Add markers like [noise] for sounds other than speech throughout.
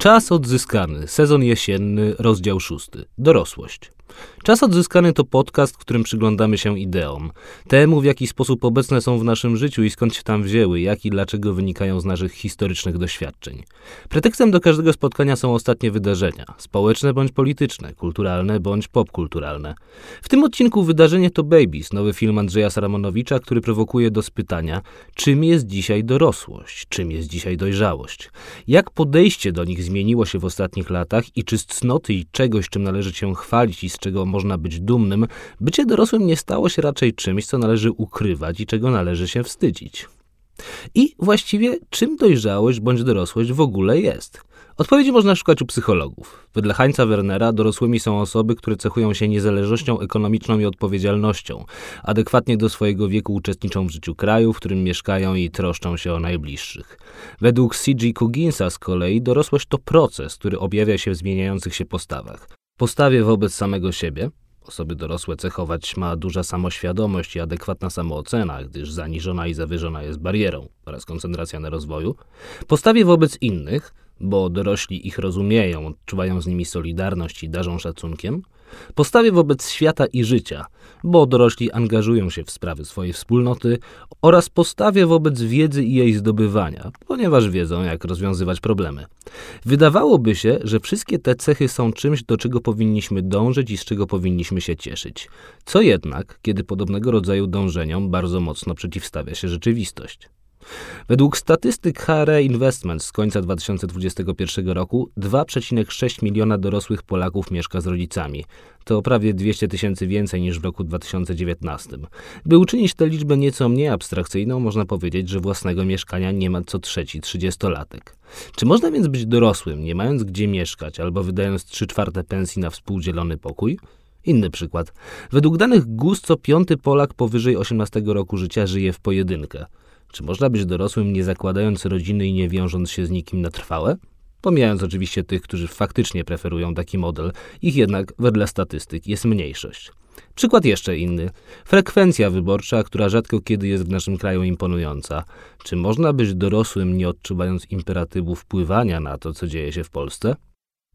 Czas odzyskany, sezon jesienny, rozdział szósty. Dorosłość. Czas odzyskany to podcast, w którym przyglądamy się ideom, temu w jaki sposób obecne są w naszym życiu i skąd się tam wzięły, jak i dlaczego wynikają z naszych historycznych doświadczeń. Pretekstem do każdego spotkania są ostatnie wydarzenia, społeczne bądź polityczne, kulturalne bądź popkulturalne. W tym odcinku wydarzenie to Babies, nowy film Andrzeja Saramonowicza, który prowokuje do spytania, czym jest dzisiaj dorosłość, czym jest dzisiaj dojrzałość, jak podejście do nich zmieniło się w ostatnich latach i czy cnoty i czegoś, czym należy się chwalić i z czego można być dumnym, bycie dorosłym nie stało się raczej czymś, co należy ukrywać i czego należy się wstydzić. I właściwie czym dojrzałość bądź dorosłość w ogóle jest? Odpowiedzi można szukać u psychologów. Wedle Heinza Wernera dorosłymi są osoby, które cechują się niezależnością ekonomiczną i odpowiedzialnością. Adekwatnie do swojego wieku uczestniczą w życiu kraju, w którym mieszkają i troszczą się o najbliższych. Według C.G. Cooginsa z kolei dorosłość to proces, który objawia się w zmieniających się postawach postawie wobec samego siebie. Osoby dorosłe cechować ma duża samoświadomość i adekwatna samoocena, gdyż zaniżona i zawyżona jest barierą oraz koncentracja na rozwoju. Postawie wobec innych, bo dorośli ich rozumieją, odczuwają z nimi solidarność i darzą szacunkiem, postawie wobec świata i życia, bo dorośli angażują się w sprawy swojej wspólnoty, oraz postawie wobec wiedzy i jej zdobywania, ponieważ wiedzą, jak rozwiązywać problemy. Wydawałoby się, że wszystkie te cechy są czymś, do czego powinniśmy dążyć i z czego powinniśmy się cieszyć. Co jednak, kiedy podobnego rodzaju dążeniom bardzo mocno przeciwstawia się rzeczywistość. Według statystyk HRE Investments z końca 2021 roku 2,6 miliona dorosłych Polaków mieszka z rodzicami. To prawie 200 tysięcy więcej niż w roku 2019. By uczynić tę liczbę nieco mniej abstrakcyjną, można powiedzieć, że własnego mieszkania nie ma co trzeci trzydziestolatek. Czy można więc być dorosłym, nie mając gdzie mieszkać albo wydając 3 czwarte pensji na współdzielony pokój? Inny przykład. Według danych GUS co piąty Polak powyżej 18 roku życia żyje w pojedynkę. Czy można być dorosłym, nie zakładając rodziny i nie wiążąc się z nikim na trwałe? Pomijając oczywiście tych, którzy faktycznie preferują taki model, ich jednak wedle statystyk jest mniejszość. Przykład jeszcze inny. Frekwencja wyborcza, która rzadko kiedy jest w naszym kraju imponująca. Czy można być dorosłym, nie odczuwając imperatywu wpływania na to, co dzieje się w Polsce?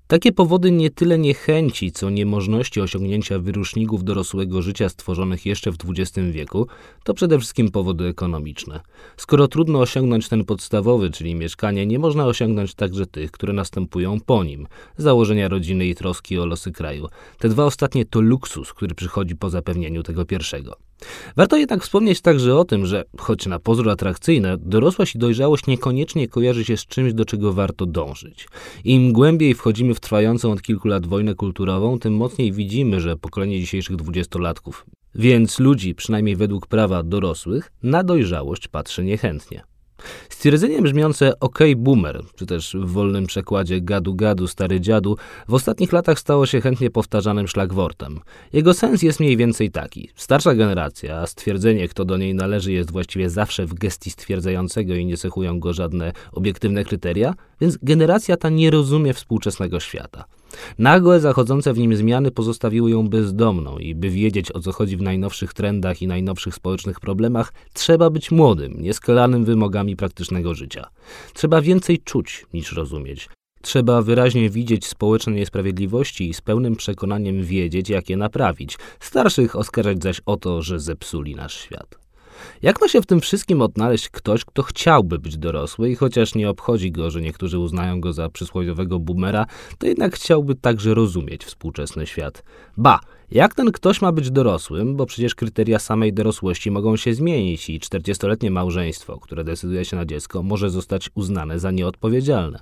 Takie powody nie tyle niechęci, co niemożności osiągnięcia wyruszników dorosłego życia stworzonych jeszcze w XX wieku, to przede wszystkim powody ekonomiczne. Skoro trudno osiągnąć ten podstawowy, czyli mieszkanie, nie można osiągnąć także tych, które następują po nim założenia rodziny i troski o losy kraju. Te dwa ostatnie to luksus, który przychodzi po zapewnieniu tego pierwszego. Warto jednak wspomnieć także o tym, że choć na pozór atrakcyjne, dorosłość i dojrzałość niekoniecznie kojarzy się z czymś, do czego warto dążyć. Im głębiej wchodzimy w trwającą od kilku lat wojnę kulturową, tym mocniej widzimy, że pokolenie dzisiejszych dwudziestolatków, więc ludzi, przynajmniej według prawa dorosłych, na dojrzałość patrzy niechętnie. Stwierdzenie brzmiące OK boomer, czy też w wolnym przekładzie gadu gadu stary dziadu, w ostatnich latach stało się chętnie powtarzanym szlagwortem. Jego sens jest mniej więcej taki. Starsza generacja, a stwierdzenie kto do niej należy jest właściwie zawsze w gestii stwierdzającego i nie cechują go żadne obiektywne kryteria, więc generacja ta nie rozumie współczesnego świata. Nagłe zachodzące w nim zmiany pozostawiły ją bezdomną i by wiedzieć o co chodzi w najnowszych trendach i najnowszych społecznych problemach, trzeba być młodym, nieskalanym wymogami praktycznego życia. Trzeba więcej czuć niż rozumieć. Trzeba wyraźnie widzieć społeczne niesprawiedliwości i z pełnym przekonaniem wiedzieć, jak je naprawić. Starszych oskarżać zaś o to, że zepsuli nasz świat. Jak ma się w tym wszystkim odnaleźć ktoś, kto chciałby być dorosły i chociaż nie obchodzi go, że niektórzy uznają go za przysłowiowego boomera, to jednak chciałby także rozumieć współczesny świat. Ba, jak ten ktoś ma być dorosłym, bo przecież kryteria samej dorosłości mogą się zmienić i 40-letnie małżeństwo, które decyduje się na dziecko, może zostać uznane za nieodpowiedzialne.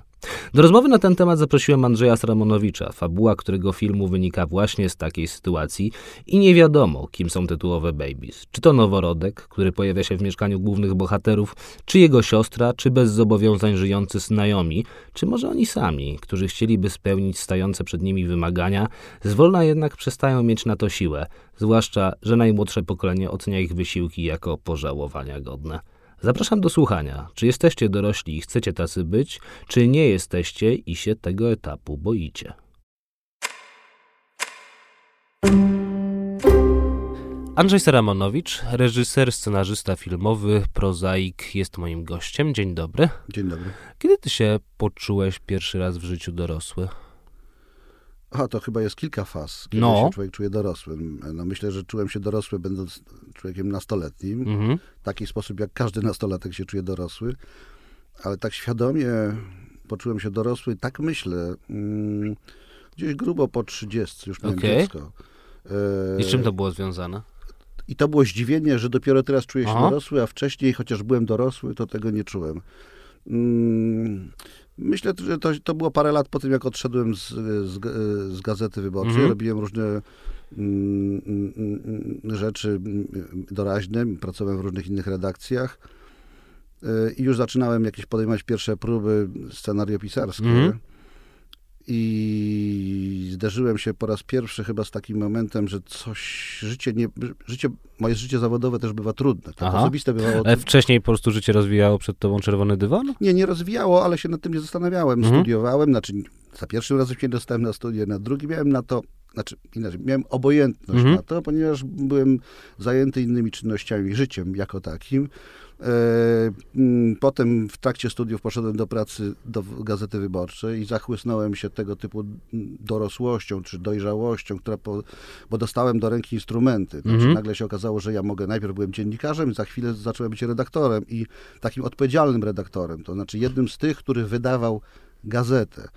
Do rozmowy na ten temat zaprosiłem Andrzeja Sramonowicza, fabuła którego filmu wynika właśnie z takiej sytuacji i nie wiadomo, kim są tytułowe babies. Czy to noworodek, który pojawia się w mieszkaniu głównych bohaterów, czy jego siostra, czy bez zobowiązań żyjący znajomi, czy może oni sami, którzy chcieliby spełnić stające przed nimi wymagania, zwolna jednak przestają mieć na to siłę, zwłaszcza, że najmłodsze pokolenie ocenia ich wysiłki jako pożałowania godne. Zapraszam do słuchania. Czy jesteście dorośli i chcecie tacy być, czy nie jesteście i się tego etapu boicie? Andrzej Saramonowicz, reżyser, scenarzysta filmowy, prozaik, jest moim gościem. Dzień dobry. Dzień dobry. Kiedy ty się poczułeś pierwszy raz w życiu dorosły? A, to chyba jest kilka faz, kiedy No. się człowiek czuje dorosłym. No, myślę, że czułem się dorosły, będąc człowiekiem nastoletnim. Mhm. W taki sposób, jak każdy nastolatek się czuje dorosły. Ale tak świadomie poczułem się dorosły, tak myślę, mm, gdzieś grubo po 30, już miałem Okej. dziecko. E, I z czym to było związane? I to było zdziwienie, że dopiero teraz czuję się Aha. dorosły, a wcześniej, chociaż byłem dorosły, to tego nie czułem. Mm, Myślę, że to, to było parę lat po tym, jak odszedłem z, z, z Gazety Wyborczej. Mhm. Robiłem różne mm, mm, rzeczy mm, doraźne, pracowałem w różnych innych redakcjach. Y, I już zaczynałem jakieś podejmować pierwsze próby scenariopisarskie. Mhm. I zderzyłem się po raz pierwszy chyba z takim momentem, że coś, życie, nie, życie moje życie zawodowe też bywa trudne. Tak Aha. osobiste bywało. Ale wcześniej po prostu życie rozwijało przed tobą czerwony dywan? Nie, nie rozwijało, ale się nad tym nie zastanawiałem. Mhm. Studiowałem, znaczy za pierwszym razem się dostałem na studia, na drugi miałem na to, znaczy inaczej, miałem obojętność Mhm. na to, ponieważ byłem zajęty innymi czynnościami, życiem jako takim. E, mm, Potem w trakcie studiów poszedłem do pracy do Gazety Wyborczej i zachłysnąłem się tego typu mm, dorosłością czy dojrzałością, która po, bo dostałem do ręki instrumenty. Znaczy. Nagle się okazało, że ja mogę, najpierw byłem dziennikarzem, za chwilę zacząłem być redaktorem i takim odpowiedzialnym redaktorem, to znaczy jednym z tych, który wydawał gazetę.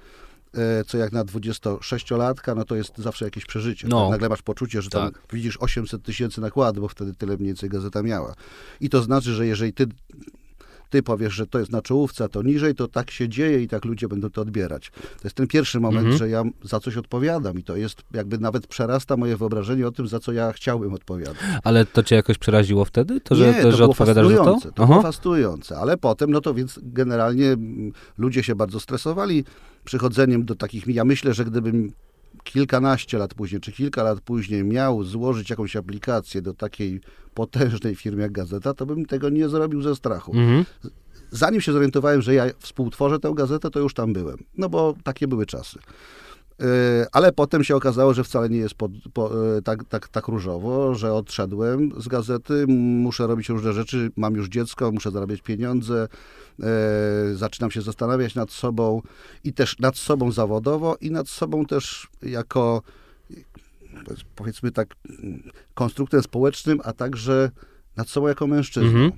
E, Co jak na 26-latka, no to jest zawsze jakieś przeżycie. No. Tak? Nagle masz poczucie, że tam Tak. widzisz 800 tysięcy nakładu, bo wtedy tyle mniej więcej gazeta miała. I to znaczy, że jeżeli ty, ty powiesz, że to jest na czołówce, a to niżej, to tak się dzieje i tak ludzie będą to odbierać. To jest ten pierwszy moment, Mhm. że ja za coś odpowiadam i to jest jakby nawet przerasta moje wyobrażenie o tym, za co ja chciałbym odpowiadać. Ale to cię jakoś przeraziło wtedy? To, że, Nie, to, to że było odpowiadasz za to? To było ale potem, no to więc generalnie mm, ludzie się bardzo stresowali przychodzeniem do takich, ja myślę, że gdybym kilkanaście lat później, czy kilka lat później miał złożyć jakąś aplikację do takiej potężnej firmy jak Gazeta, to bym tego nie zrobił ze strachu. Mhm. Zanim się zorientowałem, że ja współtworzę tę gazetę, to już tam byłem. No bo takie były czasy. Yy, Ale potem się okazało, że wcale nie jest pod, po, yy, tak, tak, tak różowo, że odszedłem z gazety, muszę robić różne rzeczy, mam już dziecko, muszę zarabiać pieniądze, yy, zaczynam się zastanawiać nad sobą i też nad sobą zawodowo i nad sobą też jako powiedzmy tak mm, konstruktem społecznym, a także nad sobą jako mężczyzną. Mhm.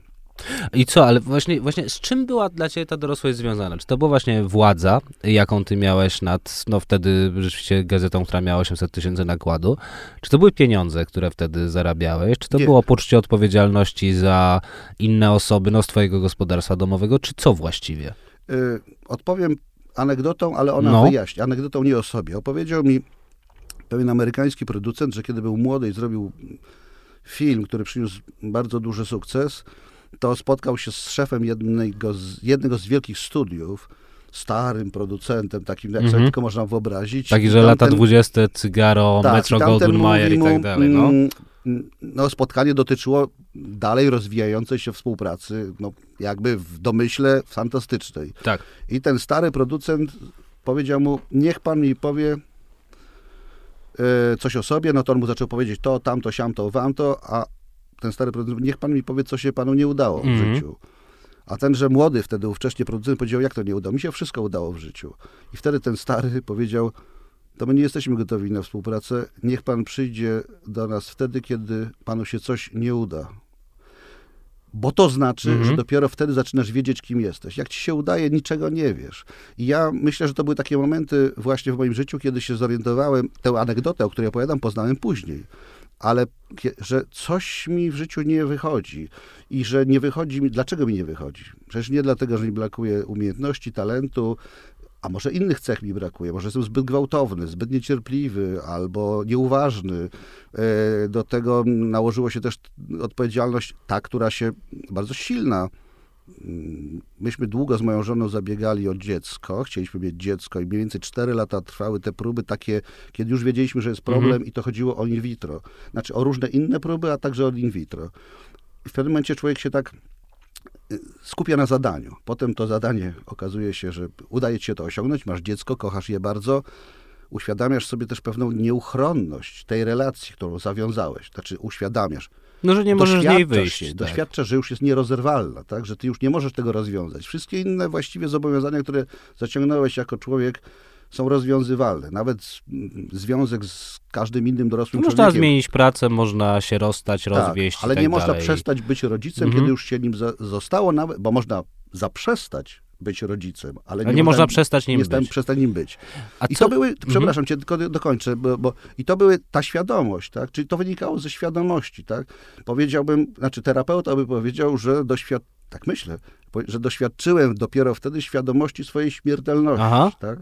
I co, ale właśnie, właśnie z czym była dla ciebie ta dorosłość związana? Czy to była właśnie władza, jaką ty miałeś nad, no wtedy rzeczywiście gazetą, która miała 800 tysięcy nakładu? Czy to były pieniądze, które wtedy zarabiałeś? Czy to Nie. było poczucie odpowiedzialności za inne osoby, no z twojego gospodarstwa domowego? Czy co właściwie? Y, odpowiem anegdotą, ale ona No. wyjaśni. Anegdotą nie o sobie. Opowiedział mi pewien amerykański producent, że kiedy był młody i zrobił film, który przyniósł bardzo duży sukces, to spotkał się z szefem jednego z, jednego z wielkich studiów, starym producentem, takim jak Mhm. sobie tylko można wyobrazić. Taki, że lata tamten- 20, Cygaro, tak, Metro Goldwyn Mayer i tak dalej, no. mm, No, spotkanie dotyczyło dalej rozwijającej się współpracy, no, jakby w domyśle fantastycznej. Tak. I ten stary producent powiedział mu, niech pan mi powie coś o sobie, no to on mu zaczął powiedzieć to, tamto, siamto, wamto, a ten stary producent, niech pan mi powie, co się panu nie udało w Mhm. życiu. A tenże młody wtedy, ówcześnie producent powiedział, jak to nie udało? Mi się wszystko udało w życiu. I wtedy ten stary powiedział, to my nie jesteśmy gotowi na współpracę, niech pan przyjdzie do nas wtedy, kiedy panu się coś nie uda. Bo to znaczy, Mhm. że dopiero wtedy zaczynasz wiedzieć, kim jesteś. Jak ci się udaje, niczego nie wiesz. I ja myślę, że to były takie momenty właśnie w moim życiu, kiedy się zorientowałem, tę anegdotę, o której opowiadam, poznałem później. Ale że coś mi w życiu nie wychodzi i że nie wychodzi mi, dlaczego mi nie wychodzi? Przecież nie dlatego, że mi brakuje umiejętności, talentu, a może innych cech mi brakuje, może jestem zbyt gwałtowny, zbyt niecierpliwy albo nieuważny. E, Do tego nałożyło się też odpowiedzialność ta, która się bardzo silna. Mm, Myśmy długo z moją żoną zabiegali o dziecko, chcieliśmy mieć dziecko i mniej więcej 4 lata trwały te próby takie, kiedy już wiedzieliśmy, że jest problem i to chodziło o in vitro. Znaczy o różne inne próby, a także o in vitro. I w pewnym momencie człowiek się tak skupia na zadaniu. Potem to zadanie okazuje się, że udaje ci się to osiągnąć, masz dziecko, kochasz je bardzo, uświadamiasz sobie też pewną nieuchronność tej relacji, którą zawiązałeś. Znaczy uświadamiasz. No, że nie możesz z niej wyjść. Tak. Doświadczasz, że już jest nierozerwalna, tak? że ty już nie możesz tego rozwiązać. Wszystkie inne właściwie zobowiązania, które zaciągnąłeś jako człowiek, są rozwiązywalne. Nawet związek z każdym innym dorosłym no, człowiekiem. Można zmienić pracę, można się rozstać, tak, rozwieść. ale tak nie można dalej. przestać być rodzicem, Mhm. kiedy już się nim za, zostało, nawet, bo można zaprzestać być rodzicem, ale Ale nie można przestać nim nie stałem- być. przestać nim być. A I co- to były, Mhm. przepraszam cię, tylko dokończę, bo, bo i to były ta świadomość, tak? Czyli to wynikało ze świadomości, tak? Powiedziałbym, znaczy terapeuta by powiedział, że doświad... tak myślę, że doświadczyłem dopiero wtedy świadomości swojej śmiertelności, Aha. tak?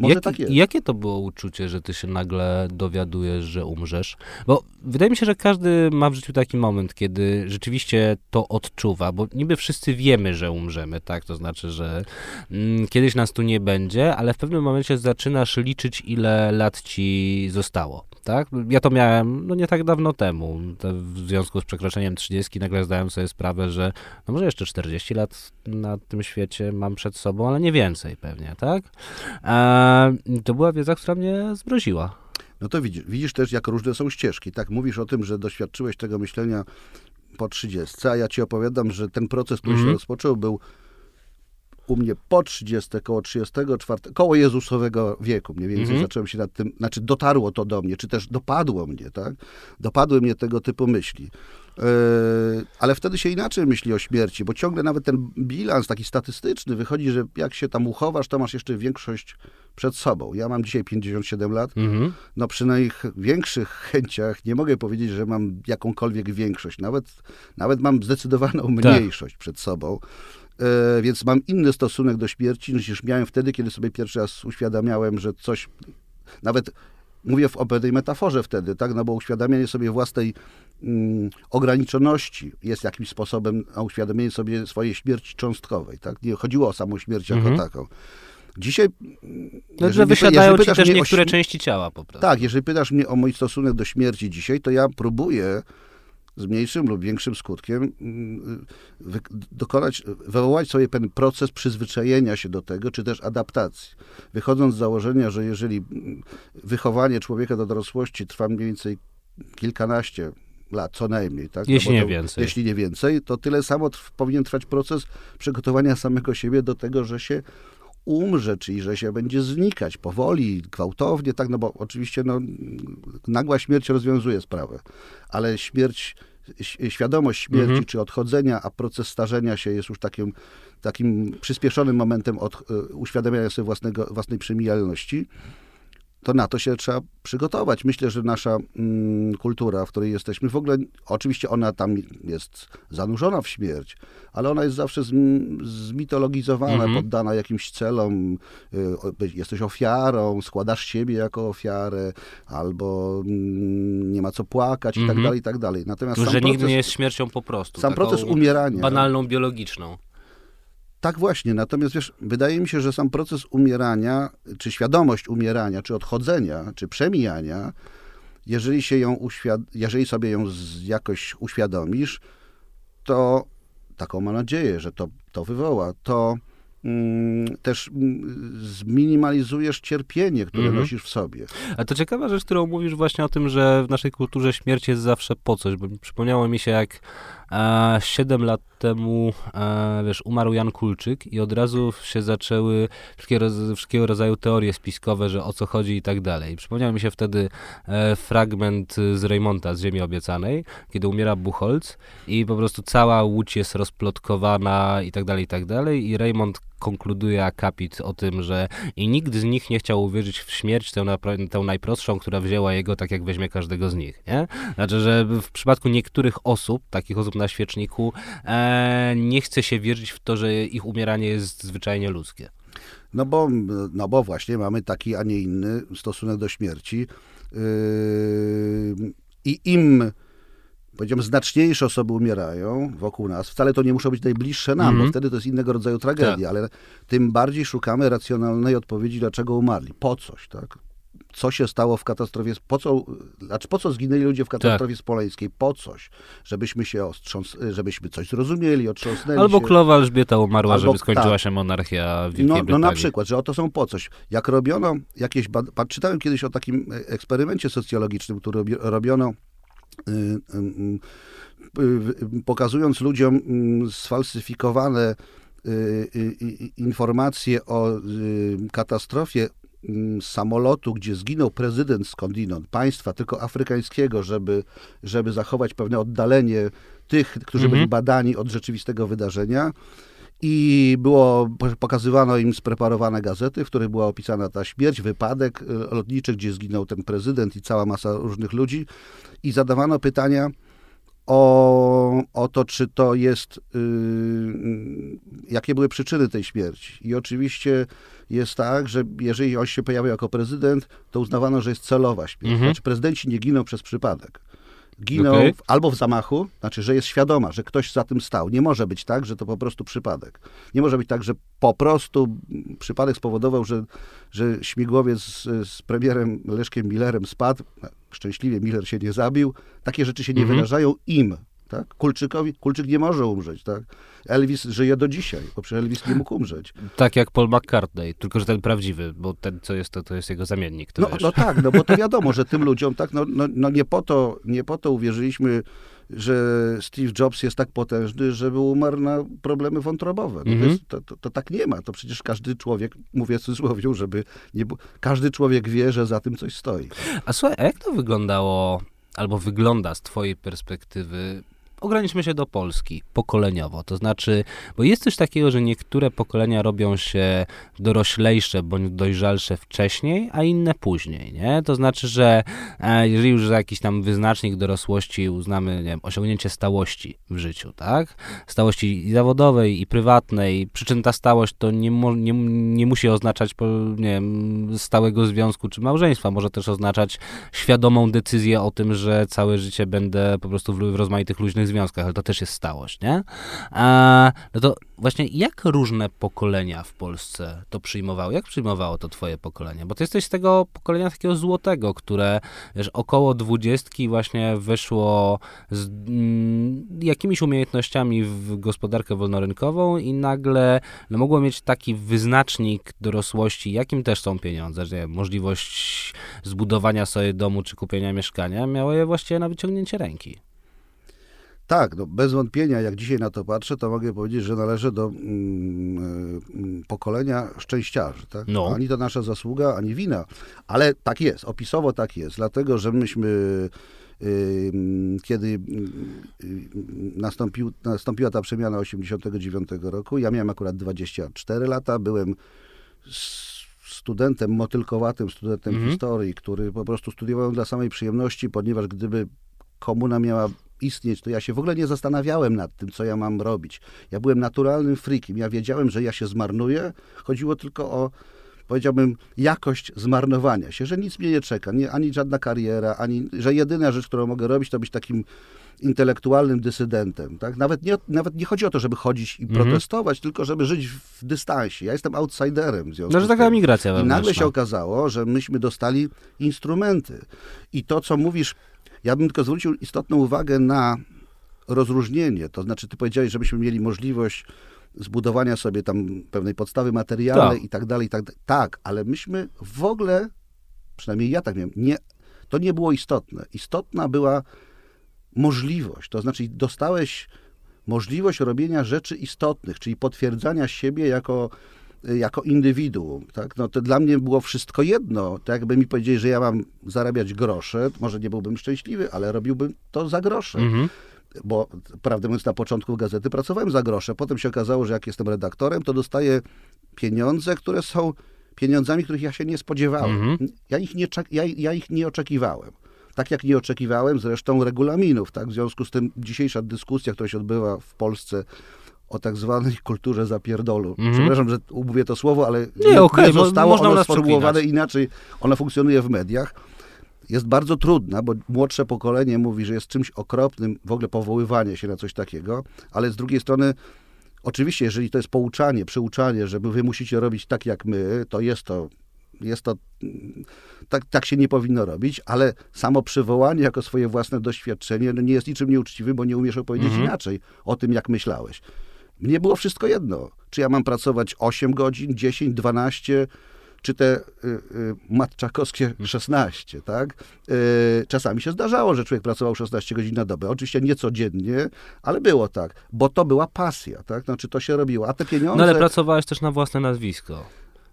Może Jak, tak jest. Jakie to było uczucie, że ty się nagle dowiadujesz, że umrzesz? Bo wydaje mi się, że każdy ma w życiu taki moment, kiedy rzeczywiście to odczuwa, bo niby wszyscy wiemy, że umrzemy, tak? To znaczy, że mm, kiedyś nas tu nie będzie, ale w pewnym momencie zaczynasz liczyć, ile lat ci zostało. Tak? Ja to miałem no nie tak dawno temu. W związku z przekroczeniem 30 nagle zdałem sobie sprawę, że no może jeszcze 40 lat na tym świecie mam przed sobą, ale nie więcej pewnie, tak? E, to była wiedza, która mnie zmroziła. No to widzisz, widzisz też, jak różne są ścieżki. Tak, mówisz o tym, że doświadczyłeś tego myślenia po 30, a ja ci opowiadam, że ten proces, który się Mhm. rozpoczął, był u mnie po 30, koło 34, koło Jezusowego wieku mniej więcej Mhm. zacząłem się nad tym, znaczy dotarło to do mnie, czy też dopadło mnie, tak? Dopadły mnie tego typu myśli. Yy, ale wtedy się inaczej myśli o śmierci, bo ciągle nawet ten bilans taki statystyczny wychodzi, że jak się tam uchowasz, to masz jeszcze większość przed sobą. Ja mam dzisiaj 57 lat, Mhm. no przy największych chęciach nie mogę powiedzieć, że mam jakąkolwiek większość. Nawet, nawet mam zdecydowaną mniejszość przed sobą. E, więc mam inny stosunek do śmierci niż miałem wtedy, kiedy sobie pierwszy raz uświadamiałem, że coś, nawet mówię w o pewnej metaforze wtedy, tak, no bo uświadamianie sobie własnej mm, ograniczoności jest jakimś sposobem na uświadomienie sobie swojej śmierci cząstkowej, tak. Nie chodziło o samą śmierć Mhm. jako taką. Dzisiaj... No, jeżeli że wysiadają jeżeli ci pytasz też o niektóre śm- części ciała po prostu. tak, jeżeli pytasz mnie o mój stosunek do śmierci dzisiaj, to ja próbuję z mniejszym lub większym skutkiem mm, dokonać, wywołać sobie pewien proces przyzwyczajenia się do tego, czy też adaptacji. Wychodząc z założenia, że jeżeli mm, wychowanie człowieka do dorosłości trwa mniej więcej kilkanaście lat, co najmniej, tak? Jeśli bo nie to, więcej. Jeśli nie więcej, to tyle samo powinien trwać proces przygotowania samego siebie do tego, że się umrze, czyli że się będzie znikać powoli, gwałtownie, tak, no bo oczywiście no, nagła śmierć rozwiązuje sprawę, ale śmierć, świadomość śmierci Mhm. czy odchodzenia, a proces starzenia się jest już takim, takim przyspieszonym momentem od, y, uświadamiania sobie własnego, własnej przemijalności, to na to się trzeba przygotować. Myślę, że nasza mm, kultura, w której jesteśmy, w ogóle, oczywiście ona tam jest zanurzona w śmierć, ale ona jest zawsze zm, zmitologizowana, Mhm. poddana jakimś celom. Y, jesteś ofiarą, składasz siebie jako ofiarę, albo mm, nie ma co płakać i tak Mhm. dalej, i tak dalej. Natomiast że proces, nigdy nie jest śmiercią po prostu. sam proces umierania... Banalną, biologiczną. Tak właśnie, natomiast wiesz, wydaje mi się, że sam proces umierania, czy świadomość umierania, czy odchodzenia, czy przemijania, jeżeli się ją uświad- jeżeli sobie ją jakoś uświadomisz, to taką mam nadzieję, że to, to wywoła, to mm, też mm, zminimalizujesz cierpienie, które Mhm. nosisz w sobie. A to ciekawa rzecz, którą mówisz właśnie o tym, że w naszej kulturze śmierć jest zawsze po coś, bo przypomniało mi się jak 7 lat temu, e, wiesz, umarł Jan Kulczyk i od razu się zaczęły wszystkiego rodzaju teorie spiskowe, że o co chodzi i tak dalej. Przypomniał mi się wtedy e, fragment z Reymonta z Ziemi Obiecanej, kiedy umiera Buchholz i po prostu cała łódź jest rozplotkowana i tak dalej, i tak dalej i Raymond konkluduje akapit o tym, że i nikt z nich nie chciał uwierzyć w śmierć, tę, tę najprostszą, która wzięła jego tak, jak weźmie każdego z nich, nie? Znaczy, że w przypadku niektórych osób, takich osób na świeczniku, e, nie chce się wierzyć w to, że ich umieranie jest zwyczajnie ludzkie. No bo, no bo właśnie mamy taki, a nie inny stosunek do śmierci. Yy, I im, powiedziałbym, znaczniejsze osoby umierają wokół nas, wcale to nie muszą być najbliższe nam, Mhm. bo wtedy to jest innego rodzaju tragedia, ale tym bardziej szukamy racjonalnej odpowiedzi, dlaczego umarli. Po coś, tak? Co się stało w katastrofie, po co, znaczy po co zginęli ludzie w katastrofie tak. smoleńskiej, po coś, żebyśmy się ostrząs, żebyśmy coś zrozumieli, otrząsnęli Albo się. królowa Elżbieta umarła, Albo, żeby skończyła tak. się monarchia Wielkiej no, no na przykład, że oto są po coś. Jak robiono jakieś, czytałem kiedyś o takim e, eksperymencie socjologicznym, który robiono y, y, y, pokazując ludziom mm, sfalsyfikowane informacje o katastrofie samolotu, gdzie zginął prezydent skądinąd, państwa tylko afrykańskiego, żeby, żeby zachować pewne oddalenie tych, którzy mhm. byli badani od rzeczywistego wydarzenia. I było, pokazywano im spreparowane gazety, w których była opisana ta śmierć, wypadek e, lotniczy, gdzie zginął ten prezydent i cała masa różnych ludzi. I zadawano pytania, o, o to, czy to jest, yy, jakie były przyczyny tej śmierci. I oczywiście jest tak, że jeżeli on się pojawił jako prezydent, to uznawano, że jest celowa śmierć. Mhm. Znaczy prezydenci nie giną przez przypadek. Giną okay. w, albo w zamachu, znaczy, że jest świadoma, że ktoś za tym stał. Nie może być tak, że to po prostu przypadek. Nie może być tak, że po prostu przypadek spowodował, że, że śmigłowiec z, z premierem Leszkiem Millerem spadł. Szczęśliwie Miller się nie zabił. Takie rzeczy się nie mhm. wydarzają im. Tak? Kulczykowi, Kulczyk nie może umrzeć, tak? Elvis żyje do dzisiaj, bo przecież Elvis nie mógł umrzeć. Tak jak Paul McCartney, tylko że ten prawdziwy, bo ten, co jest to, to jest jego zamiennik. No, no, tak, no bo to [laughs] wiadomo, że tym ludziom, tak, no, no, no nie, po to, nie po to uwierzyliśmy, że Steve Jobs jest tak potężny, żeby umarł na problemy wątrobowe. No mhm. to, to, to, tak nie ma. To przecież każdy człowiek, mówię w cudzysłowie, żeby nie, każdy człowiek wie, że za tym coś stoi. A słuchaj, a jak to wyglądało, albo wygląda z twojej perspektywy ograniczmy się do Polski pokoleniowo. To znaczy, bo jest coś takiego, że niektóre pokolenia robią się doroślejsze bądź dojrzalsze wcześniej, a inne później, nie? To znaczy, że e, jeżeli już za jakiś tam wyznacznik dorosłości uznamy, wiem, osiągnięcie stałości w życiu, tak? Stałości i zawodowej, i prywatnej, przy czym ta stałość to nie, nie, nie musi oznaczać, nie wiem, stałego związku czy małżeństwa, może też oznaczać świadomą decyzję o tym, że całe życie będę po prostu w, w rozmaitych luźnych związkach, ale to też jest stałość, nie? A, no to właśnie jak różne pokolenia w Polsce to przyjmowały? Jak przyjmowało to twoje pokolenie? Bo ty jesteś z tego pokolenia takiego złotego, które wiesz, około dwudziestki właśnie wyszło z mm, jakimiś umiejętnościami w gospodarkę wolnorynkową i nagle no, mogło mieć taki wyznacznik dorosłości, jakim też są pieniądze, że możliwość zbudowania sobie domu czy kupienia mieszkania, miało je właściwie na wyciągnięcie ręki. Tak, no bez wątpienia, jak dzisiaj na to patrzę, to mogę powiedzieć, że należę do mm, mm, pokolenia szczęściarzy. Tak? No. Ani to nasza zasługa, ani wina, ale tak jest, opisowo tak jest, dlatego że myśmy kiedy nastąpił, nastąpiła ta przemiana 89 roku, ja miałem akurat 24 lata, byłem studentem, motylkowatym studentem mhm. historii, który po prostu studiował dla samej przyjemności, ponieważ gdyby komuna miała istnieć, to ja się w ogóle nie zastanawiałem nad tym, co ja mam robić. Ja byłem naturalnym freakiem. Ja wiedziałem, że ja się zmarnuję. Chodziło tylko o, powiedziałbym, jakość zmarnowania się, że nic mnie nie czeka, nie, ani żadna kariera, ani, że jedyna rzecz, którą mogę robić, to być takim intelektualnym dysydentem. Tak? Nawet, nie, nawet nie chodzi o to, żeby chodzić i mhm. protestować, tylko żeby żyć w dystansie. Ja jestem outsiderem w związku no, że taka migracja I nagle się okazało, że myśmy dostali instrumenty. I to, co mówisz, ja bym tylko zwrócił istotną uwagę na rozróżnienie. To znaczy, ty powiedziałeś, żebyśmy mieli możliwość zbudowania sobie tam pewnej podstawy materialnej tak. i tak dalej, i tak dalej. Tak, ale myśmy w ogóle, przynajmniej ja tak wiem, nie, to nie było istotne. Istotna była możliwość, to znaczy dostałeś możliwość robienia rzeczy istotnych, czyli potwierdzania siebie jako jako indywiduum. Tak? No to dla mnie było wszystko jedno. Tak jakby mi powiedzieli, że ja mam zarabiać grosze, może nie byłbym szczęśliwy, ale robiłbym to za grosze. Mhm. Bo prawdę mówiąc, na początku gazety pracowałem za grosze. Potem się okazało, że jak jestem redaktorem, to dostaję pieniądze, które są pieniądzami, których ja się nie spodziewałem. Mhm. Ja, ich nie, ja, ja ich nie oczekiwałem. Tak jak nie oczekiwałem zresztą regulaminów. Tak? W związku z tym dzisiejsza dyskusja, która się odbywa w Polsce o tak zwanej [laughs] kulturze zapierdolu. Mm -hmm. Przepraszam, że mówię to słowo, ale nie, nie, okay, zostało Mo ono sformułowane inaczej. Ono funkcjonuje w mediach. Jest bardzo trudna, bo młodsze pokolenie mówi, że jest czymś okropnym w ogóle powoływanie się na coś takiego, ale z drugiej strony Oczywiście, jeżeli to jest pouczanie, przyuczanie, że wy musicie robić tak jak my, to jest to jest to, mm, tak, tak się nie powinno robić, ale samo przywołanie jako swoje własne doświadczenie no nie jest niczym nieuczciwym, bo nie umiesz opowiedzieć Mhm. inaczej o tym, jak myślałeś. Mnie było wszystko jedno, czy ja mam pracować 8 godzin, 10, 12, czy te y, y, matczakowskie 16, tak? Y, czasami się zdarzało, że człowiek pracował 16 godzin na dobę. Oczywiście nie codziennie, ale było tak, bo to była pasja, tak? Znaczy to się robiło, a te pieniądze... No ale pracowałeś też na własne nazwisko.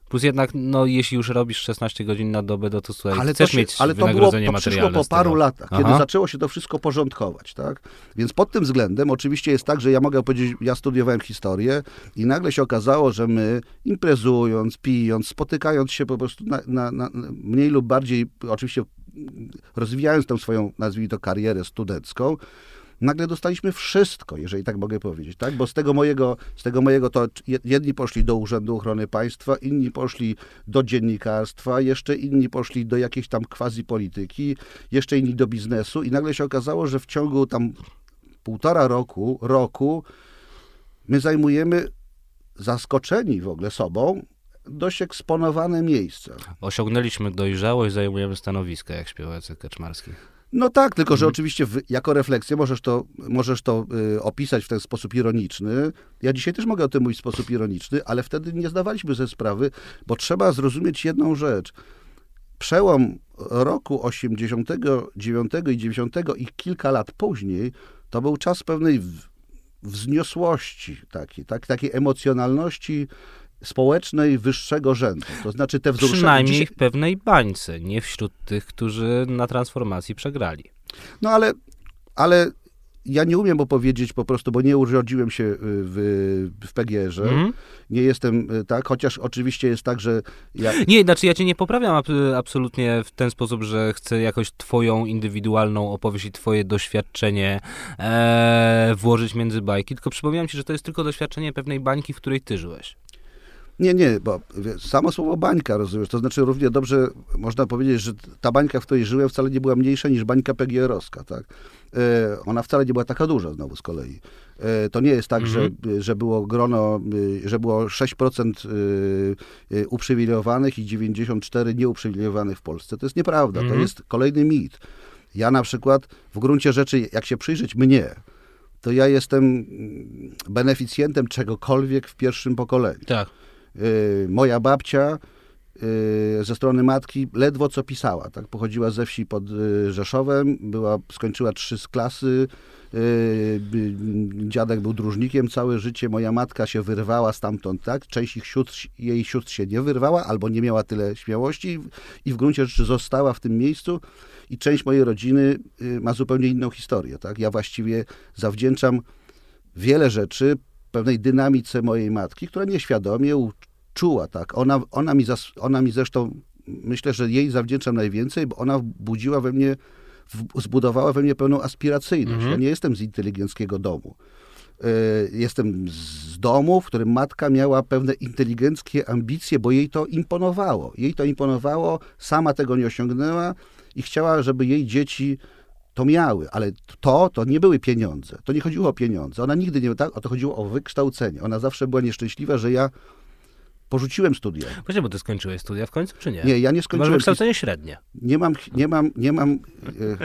Plus jednak, no jeśli już robisz 16 godzin na dobę, no to słuchaj, ale chcesz to, się, mieć ale to, było, to przyszło po paru latach, kiedy Aha. zaczęło się to wszystko porządkować, tak? Więc pod tym względem oczywiście jest tak, że ja mogę powiedzieć, ja studiowałem historię i nagle się okazało, że my imprezując, pijąc, spotykając się po prostu na, na, na mniej lub bardziej, oczywiście rozwijając tę swoją, nazwijmy to, karierę studencką, nagle dostaliśmy wszystko, jeżeli tak mogę powiedzieć, tak? Bo z tego mojego, z tego mojego to je- jedni poszli do Urzędu Ochrony Państwa, inni poszli do dziennikarstwa, jeszcze inni poszli do jakiejś tam quasi polityki, jeszcze inni do biznesu i nagle się okazało, że w ciągu tam półtora roku, roku my zajmujemy zaskoczeni w ogóle sobą dość eksponowane miejsca. Osiągnęliśmy dojrzałość, zajmujemy stanowiska, jak śpiewał Jacek Kaczmarski. No tak, tylko że Mhm. oczywiście w, jako refleksję możesz to, możesz to y, opisać w ten sposób ironiczny. Ja dzisiaj też mogę o tym mówić w sposób ironiczny, ale wtedy nie zdawaliśmy sobie sprawy, bo trzeba zrozumieć jedną rzecz. Przełom roku 89 i 90 i kilka lat później to był czas pewnej w- wzniosłości, takiej, tak, takiej emocjonalności społecznej wyższego rzędu. To znaczy te wzruszenia... Przynajmniej Dzisiaj- w pewnej bańce, nie wśród tych, którzy na transformacji przegrali. No ale, ale ja nie umiem opowiedzieć po prostu, bo nie urodziłem się y, w, w PGR-ze. Mhm. Nie jestem y, tak, chociaż oczywiście jest tak, że ja, Nie, znaczy ja cię nie poprawiam ab- absolutnie w ten sposób, że chcę jakoś twoją indywidualną opowieść i twoje doświadczenie e, włożyć między bajki, tylko przypominam ci, że to jest tylko doświadczenie pewnej bańki, w której ty żyłeś. Nie, nie, bo samo słowo bańka, rozumiesz, to znaczy równie dobrze można powiedzieć, że ta bańka, w której żyłem, wcale nie była mniejsza niż bańka PGR-owska, tak? E, ona wcale nie była taka duża znowu z kolei. E, to nie jest tak, że, że było grono, y, że było 6% y, y, uprzywilejowanych i 94 nieuprzywilejowanych w Polsce. To jest nieprawda, to Mhm. jest kolejny mit. Ja na przykład w gruncie rzeczy, jak się przyjrzeć mnie, to ja jestem mm, beneficjentem czegokolwiek w pierwszym pokoleniu. Tak. Y, moja babcia y, ze strony matki ledwo co pisała. Tak? Pochodziła ze wsi pod y, Rzeszowem, była, skończyła trzy z klasy. Dziadek był dróżnikiem całe życie, moja matka się wyrwała stamtąd, tak? Część ich sióstr, jej sióstr się nie wyrwała, albo nie miała tyle śmiałości i w gruncie rzeczy została w tym miejscu i część mojej rodziny ma zupełnie inną historię, tak? Ja właściwie zawdzięczam wiele rzeczy pewnej dynamice mojej matki, która nieświadomie czuła, tak. Ona, ona, mi zas, ona mi zresztą, myślę, że jej zawdzięczam najwięcej, bo ona budziła we mnie, w, zbudowała we mnie pewną aspiracyjność. Mhm. Ja nie jestem z inteligenckiego domu. Y, Jestem z domu, w którym matka miała pewne inteligenckie ambicje, bo jej to imponowało. Jej to imponowało, sama tego nie osiągnęła i chciała, żeby jej dzieci to miały, ale to, to nie były pieniądze. To nie chodziło o pieniądze. Ona nigdy nie, tak, o to chodziło o wykształcenie. Ona zawsze była nieszczęśliwa, że ja porzuciłem studia. Właśnie, bo ty skończyłeś studia w końcu, czy nie? Nie, ja nie Masz skończyłem. wykształcenie średnie. Nie mam, nie mam, nie mam,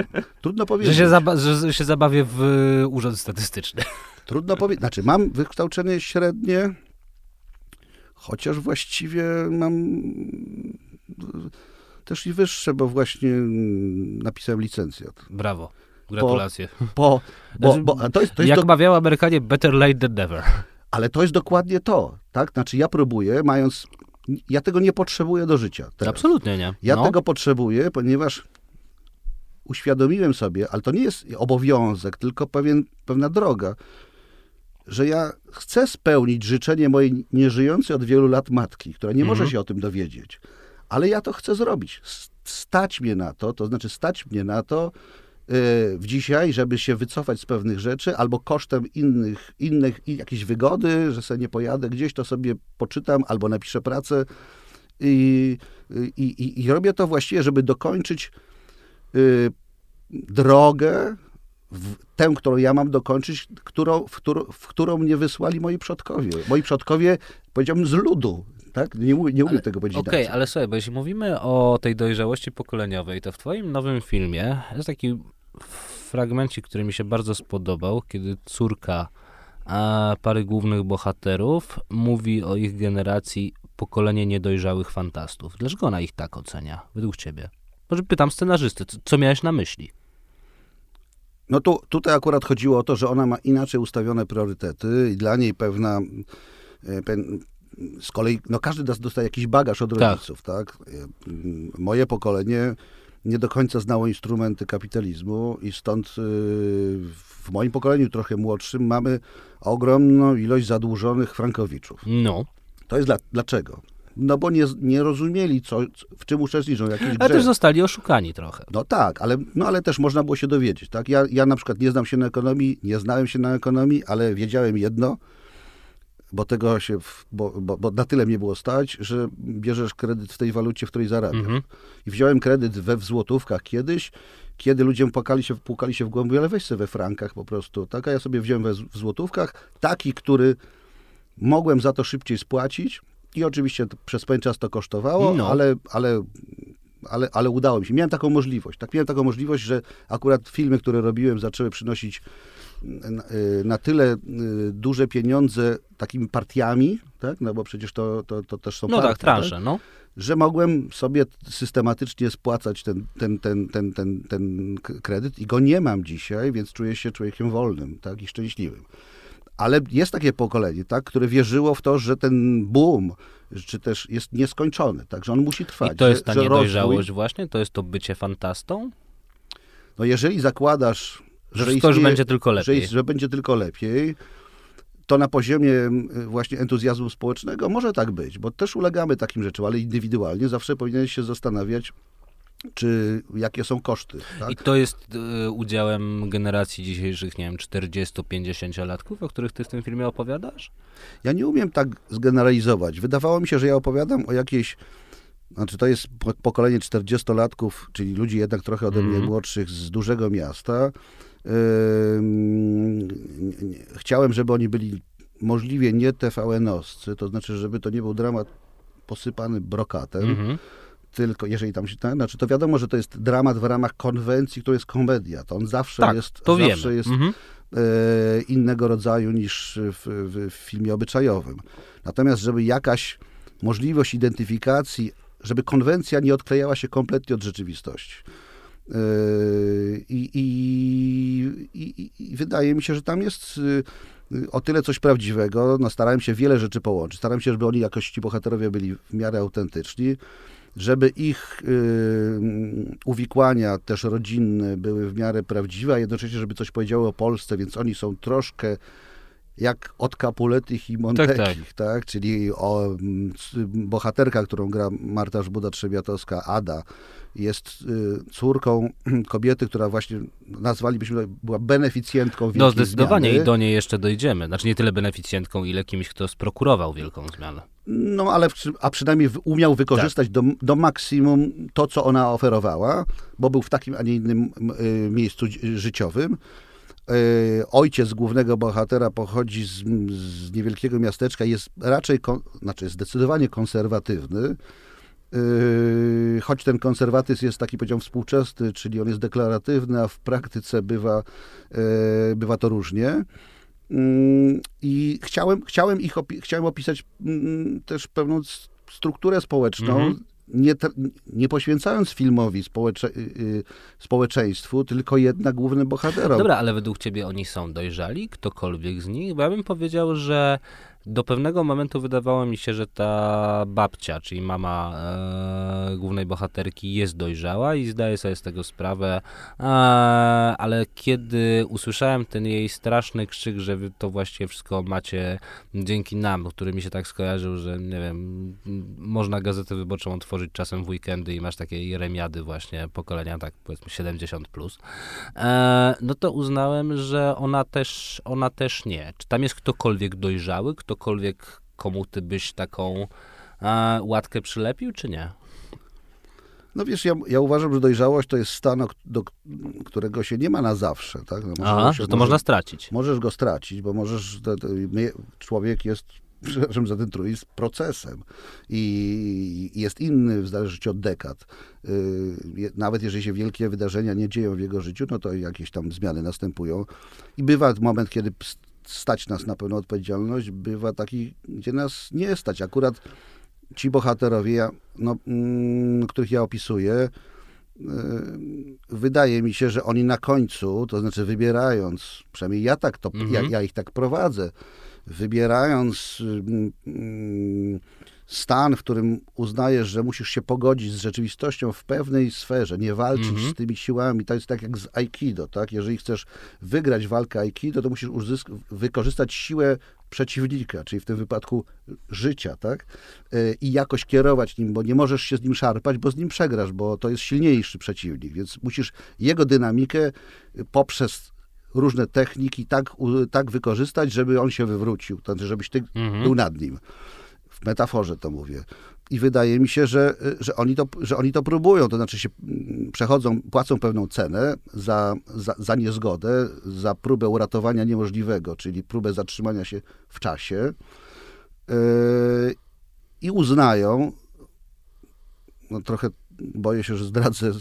e, trudno [laughs] Że powiedzieć. się, zaba- że się zabawię w y, urząd statystyczny. [laughs] Trudno powiedzieć. Znaczy, mam wykształcenie średnie, chociaż właściwie mam e, też i wyższe, bo właśnie mm, napisałem licencjat. Brawo. Gratulacje. Po, [laughs] bo, Znaczy, bo, a to jest, to jest Jak do, mawiał Amerykanie, better late than never. Ale to jest dokładnie to, tak? Znaczy, ja próbuję, mając, ja tego nie potrzebuję do życia. Teraz. Absolutnie nie. Ja no. tego potrzebuję, ponieważ uświadomiłem sobie, ale to nie jest obowiązek, tylko pewien, pewna droga, że ja chcę spełnić życzenie mojej nieżyjącej od wielu lat matki, która nie może Mhm. się o tym dowiedzieć. Ale ja to chcę zrobić. Stać mnie na to, to znaczy stać mnie na to w dzisiaj, żeby się wycofać z pewnych rzeczy, albo kosztem innych, innych jakiejś wygody, że sobie nie pojadę gdzieś, to sobie poczytam, albo napiszę pracę. I, i, i, i robię to właściwie, żeby dokończyć y, drogę, w, tę, którą ja mam dokończyć, którą, w, którą, w którą mnie wysłali moi przodkowie. Moi przodkowie, powiedziałbym, z ludu. Tak? Nie, nie umiem Ale- tego powiedzieć Okej, inaczej. ale słuchaj, bo jeśli mówimy o tej dojrzałości pokoleniowej, to w twoim nowym filmie jest taki fragmencik, który mi się bardzo spodobał, kiedy córka a, pary głównych bohaterów mówi o ich generacji pokolenie niedojrzałych fantastów. Dlaczego ona ich tak ocenia, według ciebie? Może pytam scenarzysty, co, miałeś na myśli? No tu, tutaj akurat chodziło o to, że ona ma inaczej ustawione priorytety i dla niej pewna, e, z kolei, no każdy das- dostaje jakiś bagaż od Tak. rodziców, tak? Mm, Moje pokolenie nie do końca znało instrumenty kapitalizmu i stąd y, w moim pokoleniu trochę młodszym mamy ogromną ilość zadłużonych frankowiczów. No, To jest dla, dlaczego? No bo nie, nie rozumieli, co, w czym uczestniczą, jakiejś ale grze. też zostali oszukani trochę. No tak, ale, no ale też można było się dowiedzieć. Tak? Ja, ja na przykład nie znam się na ekonomii, nie znałem się na ekonomii, ale wiedziałem jedno, bo tego się, w, bo, bo, bo na tyle mnie było stać, że bierzesz kredyt w tej walucie, w której zarabiasz. Mhm. I wziąłem kredyt we w złotówkach kiedyś, kiedy ludzie płakali się, płukali się w głąb, ale weź sobie we frankach po prostu. Tak? A ja sobie wziąłem we, w złotówkach, taki, który mogłem za to szybciej spłacić i oczywiście przez pewien czas to kosztowało, No. ale, ale, ale, ale udało mi się. Miałem taką możliwość. Tak, miałem taką możliwość, że akurat filmy, które robiłem, zaczęły przynosić na, y, na tyle y, duże pieniądze takimi partiami, tak? no bo przecież to, to, to też są No partie, tak, transze, no. że mogłem sobie systematycznie spłacać ten, ten, ten, ten, ten, ten kredyt i go nie mam dzisiaj, więc czuję się człowiekiem wolnym tak, i szczęśliwym. Ale jest takie pokolenie, tak, które wierzyło w to, że ten boom, czy też jest nieskończony, tak, że on musi trwać. I to że, jest ta że niedojrzałość rozwój, właśnie? To jest to bycie fantastą? no jeżeli zakładasz, Że że, już istnieje- będzie tylko że, lepiej. jest, że będzie tylko lepiej, to na poziomie m, właśnie entuzjazmu społecznego może tak być, bo też ulegamy takim rzeczom, ale indywidualnie zawsze powinieneś się zastanawiać, czy jakie są koszty. Tak? I to jest y, udziałem generacji dzisiejszych, nie wiem, 40-50-latków, o których ty w tym filmie opowiadasz? Ja nie umiem tak zgeneralizować. Wydawało mi się, że ja opowiadam o jakiejś. Znaczy, to jest po- pokolenie 40-latków, czyli ludzi jednak trochę ode mnie Mhm. młodszych z dużego miasta. Chciałem, żeby oni byli możliwie nie TVN-owscy, to znaczy, żeby to nie był dramat posypany brokatem, Mhm. tylko jeżeli tam się, tak, znaczy to wiadomo, że to jest dramat w ramach konwencji, to jest komedia, to on zawsze Tak, jest, to zawsze wiemy. jest Mhm. e, innego rodzaju niż w, w, w filmie obyczajowym. Natomiast, żeby jakaś możliwość identyfikacji, żeby konwencja nie odklejała się kompletnie od rzeczywistości. E, I, i, i, i wydaje mi się, że tam jest y, o tyle coś prawdziwego. No, starałem się wiele rzeczy połączyć. Starałem się, żeby oni jakoś ci bohaterowie byli w miarę autentyczni, żeby ich y, uwikłania też rodzinne były w miarę prawdziwe, a jednocześnie, żeby coś powiedziało o Polsce, więc oni są troszkę jak od Capuletich i Montekich, tak, Czyli o, mm, bohaterka, którą gra Marta Żbuda-Trzebiatowska, Ada, jest y, córką [clears throat] kobiety, która właśnie, nazwalibyśmy, była beneficjentką wielkiej No zdecydowanie zmiany. i do niej jeszcze dojdziemy. Znaczy nie tyle beneficjentką, ile kimś, kto sprokurował wielką zmianę. No, ale przy- a przynajmniej w- umiał wykorzystać Tak. do, do maksimum to, co ona oferowała, bo był w takim, a nie innym y, miejscu życiowym. Y, Ojciec głównego bohatera pochodzi z, z niewielkiego miasteczka, jest raczej, kon, znaczy zdecydowanie konserwatywny, Y, choć ten konserwatyzm jest taki, powiedziałbym, współczesny, czyli on jest deklaratywny, a w praktyce bywa, y, bywa to różnie. Mm, I chciałem, chciałem ich opi- chciałem opisać mm, też pewną strukturę społeczną, Mhm. Nie, nie poświęcając filmowi społecze, y, y, społeczeństwu, tylko jednak głównym bohaterom. Dobra, ale według ciebie oni są dojrzali? Ktokolwiek z nich? Bo ja bym powiedział, że do pewnego momentu wydawało mi się, że ta babcia, czyli mama e, głównej bohaterki jest dojrzała i zdaje sobie z tego sprawę, e, ale kiedy usłyszałem ten jej straszny krzyk, że wy to właściwie wszystko macie dzięki nam, który mi się tak skojarzył, że nie wiem, można gazetę wyborczą otworzyć czasem w weekendy i masz takie jeremiady właśnie pokolenia tak powiedzmy 70+, plus, e, no to uznałem, że ona też, ona też nie. Czy tam jest ktokolwiek dojrzały, ktokolwiek, komu ty byś taką e, łatkę przylepił, czy nie? No wiesz, ja, ja uważam, że dojrzałość to jest stan, do którego się nie ma na zawsze. Tak? No, Aha, się- że to można stracić. Możesz go stracić, bo możesz, to, to, my, człowiek jest [laughs] przepraszam za ten truizm, procesem. I jest inny w zależności od dekad. Y, nawet jeżeli się wielkie wydarzenia nie dzieją w jego życiu, no to jakieś tam zmiany następują. I bywa moment, kiedy stać nas na pełną odpowiedzialność, bywa taki, gdzie nas nie stać. Akurat ci bohaterowie, no, mm, których ja opisuję, y, wydaje mi się, że oni na końcu, to znaczy wybierając, przynajmniej ja tak to, mhm. ja, ja ich tak prowadzę, wybierając mm, mm, stan, w którym uznajesz, że musisz się pogodzić z rzeczywistością w pewnej sferze, nie walczyć mm -hmm. z tymi siłami. To jest tak jak z Aikido, tak? Jeżeli chcesz wygrać walkę Aikido, to musisz wykorzystać siłę przeciwnika, czyli w tym wypadku życia, tak? E, I jakoś kierować nim, bo nie możesz się z nim szarpać, bo z nim przegrasz, bo to jest silniejszy przeciwnik, więc musisz jego dynamikę poprzez różne techniki tak, tak wykorzystać, żeby on się wywrócił, to znaczy, żebyś ty mhm. był nad nim. Metaforze to mówię. I wydaje mi się, że, że, oni, to, że oni to próbują, to znaczy się mm, przechodzą, płacą pewną cenę za, za, za niezgodę, za próbę uratowania niemożliwego, czyli próbę zatrzymania się w czasie yy, i uznają, no trochę boję się, że zdradzę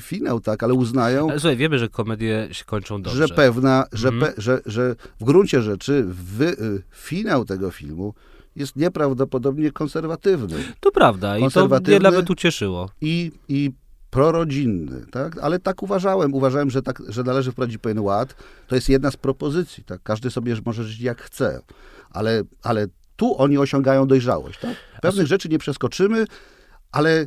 finał, tak, ale uznają. Ale słuchaj, wiemy, że komedie się kończą dobrze. Że pewna, że, mm. pe, że, że w gruncie rzeczy wy, finał tego filmu jest nieprawdopodobnie konserwatywny. To prawda i to mnie nawet ucieszyło. I, i prorodzinny, tak? Ale tak uważałem. Uważałem, że, tak, że należy wprowadzić pewien ład. To jest jedna z propozycji, tak? Każdy sobie może żyć jak chce, ale, ale tu oni osiągają dojrzałość, tak? Pewnych rzeczy nie przeskoczymy, ale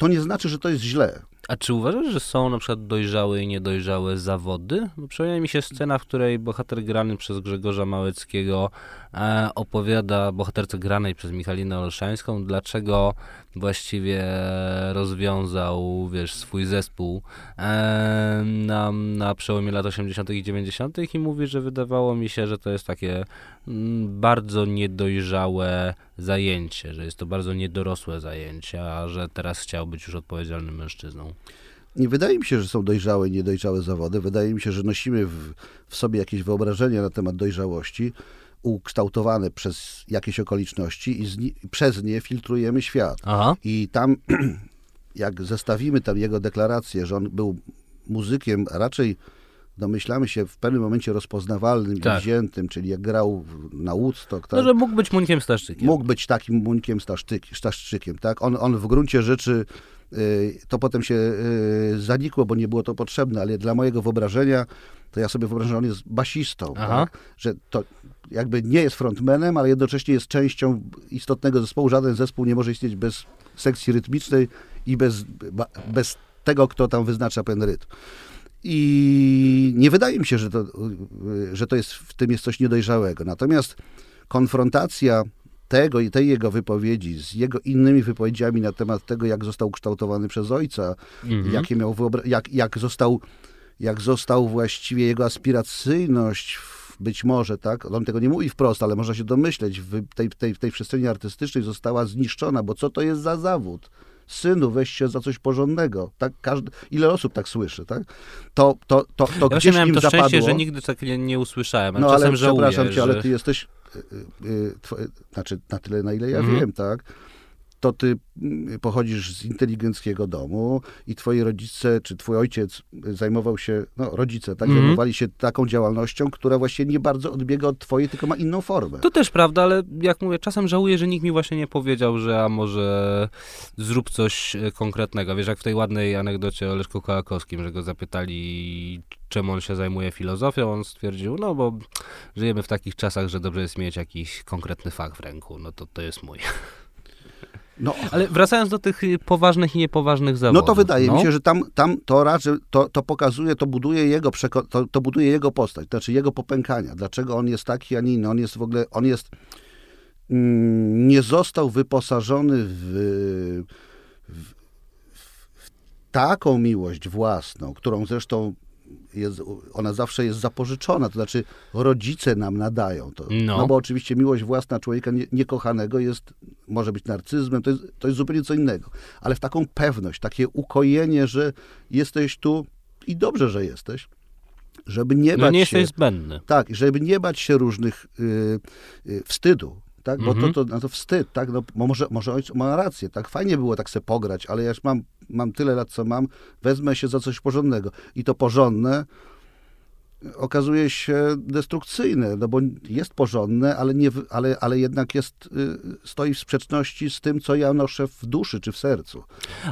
to nie znaczy, że to jest źle. A czy uważasz, że są na przykład dojrzałe i niedojrzałe zawody? Bo przypomina mi się scena, w której bohater grany przez Grzegorza Małeckiego e, opowiada bohaterce granej przez Michalinę Olszańską, dlaczego właściwie rozwiązał, wiesz, swój zespół na, na przełomie lat 80. i 90. i mówi, że wydawało mi się, że to jest takie mm, bardzo niedojrzałe zajęcie, że jest to bardzo niedorosłe zajęcie, a że teraz chciał być już odpowiedzialnym mężczyzną. Nie wydaje mi się, że są dojrzałe i niedojrzałe zawody. Wydaje mi się, że nosimy w, w sobie jakieś wyobrażenia na temat dojrzałości, ukształtowane przez jakieś okoliczności i przez nie filtrujemy świat. Aha. I tam, [clears throat] jak zestawimy tam jego deklarację, że on był muzykiem, a raczej domyślamy się w pewnym momencie rozpoznawalnym tak. i wziętym, czyli jak grał na Woodstock. Tak, no, że mógł być Muńkiem Staszczykiem. Mógł być takim Muńkiem Staszczykiem, tak? On, on w gruncie rzeczy y, to potem się y, zanikło, bo nie było to potrzebne, ale dla mojego wyobrażenia, to ja sobie wyobrażam, że on jest basistą, tak? że to jakby nie jest frontmanem, ale jednocześnie jest częścią istotnego zespołu. Żaden zespół nie może istnieć bez sekcji rytmicznej i bez, bez tego, kto tam wyznacza ten rytm. I nie wydaje mi się, że to, że to jest, w tym jest coś niedojrzałego. Natomiast konfrontacja tego i tej jego wypowiedzi z jego innymi wypowiedziami na temat tego, jak został ukształtowany przez ojca, mhm. jakie miał jak, jak, został, jak został właściwie jego aspiracyjność być może, tak, on tego nie mówi wprost, ale można się domyśleć, w tej, tej, tej przestrzeni artystycznej została zniszczona, bo co to jest za zawód? synu, weź się za coś porządnego. Tak, każdy, ile osób tak słyszy, tak? To, to, to, to ja gdzieś miałem to zapadło. szczęście, że nigdy tak nie, nie usłyszałem, no, ale żałuję, przepraszam cię, że... ale ty jesteś, yy, yy, twoje, znaczy na tyle, na ile ja mhm. wiem, tak? To ty mm, pochodzisz z inteligenckiego domu i twoi rodzice, czy twój ojciec zajmował się, no rodzice, tak, mm. zajmowali się taką działalnością, która właśnie nie bardzo odbiega od twojej, tylko ma inną formę. To też prawda, ale jak mówię, czasem żałuję, że nikt mi właśnie nie powiedział, że a może zrób coś e, konkretnego. Wiesz, jak w tej ładnej anegdocie o Leszku Kołakowskim, że go zapytali, czym on się zajmuje filozofią, on stwierdził, no bo żyjemy w takich czasach, że dobrze jest mieć jakiś konkretny fakt w ręku, no to to jest mój. [laughs] No. Ale wracając do tych poważnych i niepoważnych zawodów. No to wydaje no. mi się, że tam, tam to raczej, to, to pokazuje, to buduje jego to, to buduje jego postać, to znaczy jego popękania. Dlaczego on jest taki, a nie inny. On jest w ogóle, on jest, mm, nie został wyposażony w, w, w taką miłość własną, którą zresztą jest, ona zawsze jest zapożyczona, to znaczy rodzice nam nadają to. No, no bo oczywiście miłość własna człowieka nie, niekochanego jest, może być narcyzmem, to jest, to jest zupełnie co innego. Ale w taką pewność, takie ukojenie, że jesteś tu i dobrze, że jesteś. żeby nie No bać nie się... jesteś zbędny. Tak, żeby nie bać się różnych y, y, wstydu, tak? Bo Mhm. to, to, no to wstyd, tak? No, bo może, może ojciec ma rację, tak? Fajnie było tak se pograć, ale ja już mam, mam tyle lat, co mam, wezmę się za coś porządnego. I to porządne okazuje się destrukcyjne, no bo jest porządne, ale, nie, ale, ale jednak jest, y, stoi w sprzeczności z tym, co ja noszę w duszy czy w sercu.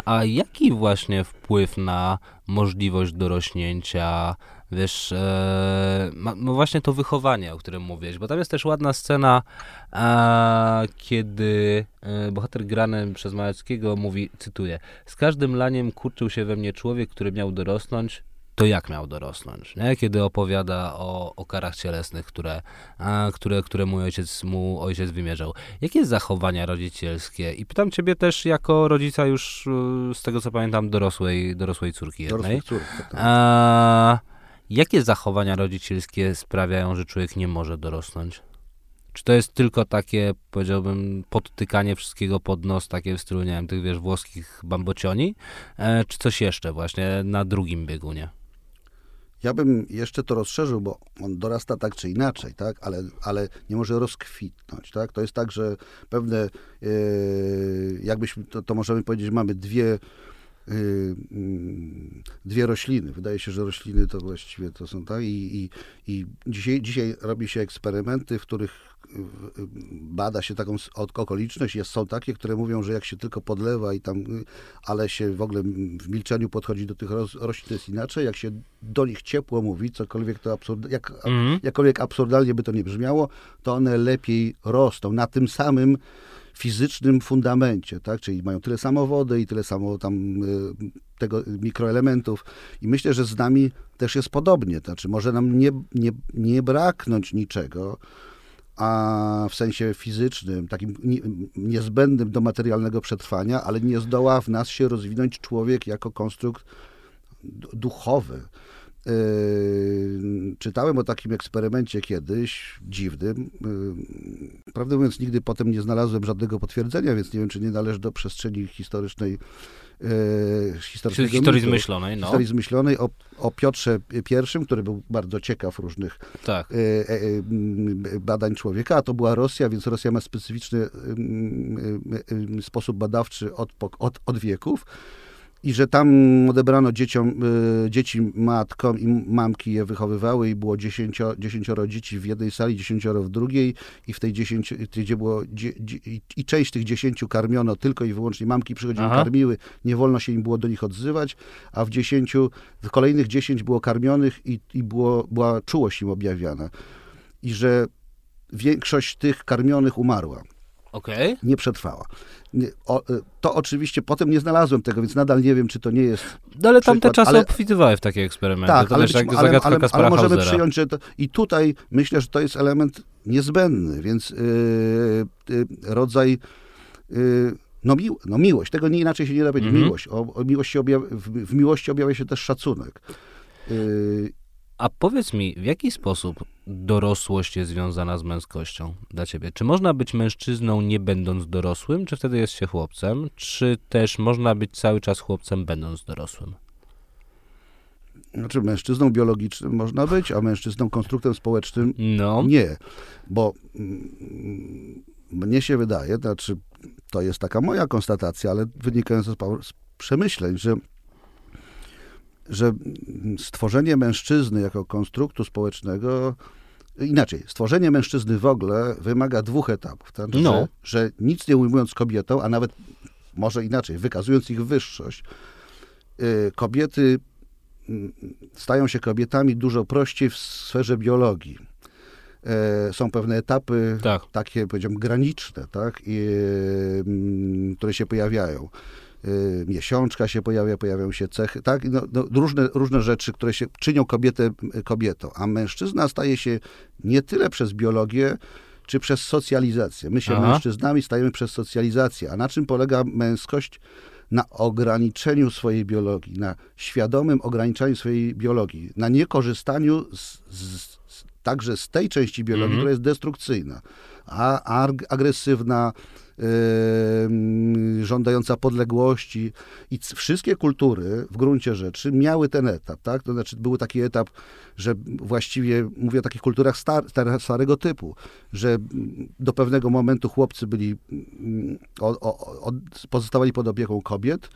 A jaki właśnie wpływ na możliwość dorośnięcia, wiesz, e, ma, no właśnie to wychowanie, o którym mówiłeś, bo tam jest też ładna scena, a, kiedy e, bohater grany przez Małeckiego mówi, cytuję, z każdym laniem kurczył się we mnie człowiek, który miał dorosnąć, to jak miał dorosnąć, nie? kiedy opowiada o, o karach cielesnych, które, a, które, które mój ojciec, mu ojciec wymierzał. Jakie zachowania rodzicielskie? I pytam ciebie też jako rodzica już, y, z tego co pamiętam, dorosłej, dorosłej córki jednej. Dorosłych córek. tak, tak. A, jakie zachowania rodzicielskie sprawiają, że człowiek nie może dorosnąć? Czy to jest tylko takie, powiedziałbym, podtykanie wszystkiego pod nos, takie w stylu, nie wiem, tych, wiesz, włoskich bambocioni? E, czy coś jeszcze właśnie na drugim biegunie? Ja bym jeszcze to rozszerzył, bo on dorasta tak czy inaczej, tak? ale, ale nie może rozkwitnąć. Tak? To jest tak, że pewne, e, jakbyśmy, to, to możemy powiedzieć, mamy dwie, dwie rośliny. Wydaje się, że rośliny to właściwie to są tak. I, i, i dzisiaj, dzisiaj robi się eksperymenty, w których e, bada się taką okoliczność. Jest, są takie, które mówią, że jak się tylko podlewa i tam, y, ale się w ogóle w milczeniu podchodzi do tych roślin, to jest inaczej. Jak się do nich ciepło mówi, cokolwiek to absurd, jak, Mhm. jakkolwiek absurdalnie by to nie brzmiało, to one lepiej rosną na tym samym fizycznym fundamencie, tak? Czyli mają tyle samo wody i tyle samo tam y, tego mikroelementów. I myślę, że z nami też jest podobnie. Znaczy, może nam nie, nie, nie braknąć niczego, a w sensie fizycznym, takim nie- niezbędnym do materialnego przetrwania, ale nie zdoła w nas się rozwinąć człowiek jako konstrukt duchowy. Yy, czytałem o takim eksperymencie kiedyś, dziwnym. Yy, prawdę mówiąc, nigdy potem nie znalazłem żadnego potwierdzenia, więc nie wiem, czy nie należy do przestrzeni historycznej, yy, historycznego Historii mitu, zmyślonej, no. historii zmyślonej o, o Piotrze I, który był bardzo ciekaw różnych Tak. e, e, m, badań człowieka, a to była Rosja, więc Rosja ma specyficzny sposób badawczy od, od, od wieków. I że tam odebrano dzieciom, e, dzieci matkom i mamki je wychowywały i było dziesięcio, dziesięcioro dzieci w jednej sali, dziesięcioro w drugiej i w tej dziesięciu, gdzie było dzie, i- część tych dziesięciu karmiono tylko i wyłącznie mamki przychodziły, Aha. karmiły, nie wolno się im było do nich odzywać, a w dziesięciu, w kolejnych dziesięć było karmionych i, i było, była czułość im objawiana. I że większość tych karmionych umarła Okej. nie przetrwała. Y, to oczywiście potem nie znalazłem tego, więc nadal nie wiem, czy to nie jest. No ale tamte Przykład, czasy ale- obfitowały w takie eksperymenty. Tak, to ale, być, jak ale, ale, ale możemy Hausera. przyjąć, że to, i tutaj myślę, że to jest element niezbędny, więc yy, yy, rodzaj. Yy, no, mił, no miłość, tego nie inaczej się nie da powiedzieć. Mhm. Miłość. O, o miłości objawia, w, w miłości objawia się też szacunek. Yy, A powiedz mi, w jaki sposób dorosłość jest związana z męskością dla ciebie? Czy można być mężczyzną nie będąc dorosłym, czy wtedy jest się chłopcem? Czy też można być cały czas chłopcem będąc dorosłym? znaczy, mężczyzną biologicznym można być, a mężczyzną konstruktem społecznym No, Nie, bo mm, mnie się wydaje, znaczy to jest taka moja konstatacja, ale wynikająca z, z przemyśleń, że, że stworzenie mężczyzny jako konstruktu społecznego, inaczej, stworzenie mężczyzny w ogóle wymaga dwóch etapów. To znaczy, No. że, że nic nie ujmując kobietom, a nawet może inaczej, wykazując ich wyższość, y, kobiety mm, stają się kobietami dużo prościej w sferze biologii. E, Są pewne etapy tak. takie, powiedziałbym, graniczne, tak, I, mm, które się pojawiają. Y, Miesiączka się pojawia, pojawiają się cechy, tak, no, no, różne, różne rzeczy, które się czynią kobietę y, kobietą, a mężczyzna staje się nie tyle przez biologię, czy przez socjalizację. My się Aha. mężczyznami stajemy przez socjalizację. A na czym polega męskość? Na ograniczeniu swojej biologii, na świadomym ograniczaniu swojej biologii, na niekorzystaniu z, z, z także z tej części biologii, Mhm. która jest destrukcyjna, a, a agresywna, żądająca podległości. I wszystkie kultury w gruncie rzeczy miały ten etap, tak? To znaczy był taki etap, że właściwie, mówię o takich kulturach star, star, starego typu, że do pewnego momentu chłopcy byli, mm, o, o, o, pozostawali pod opieką kobiet,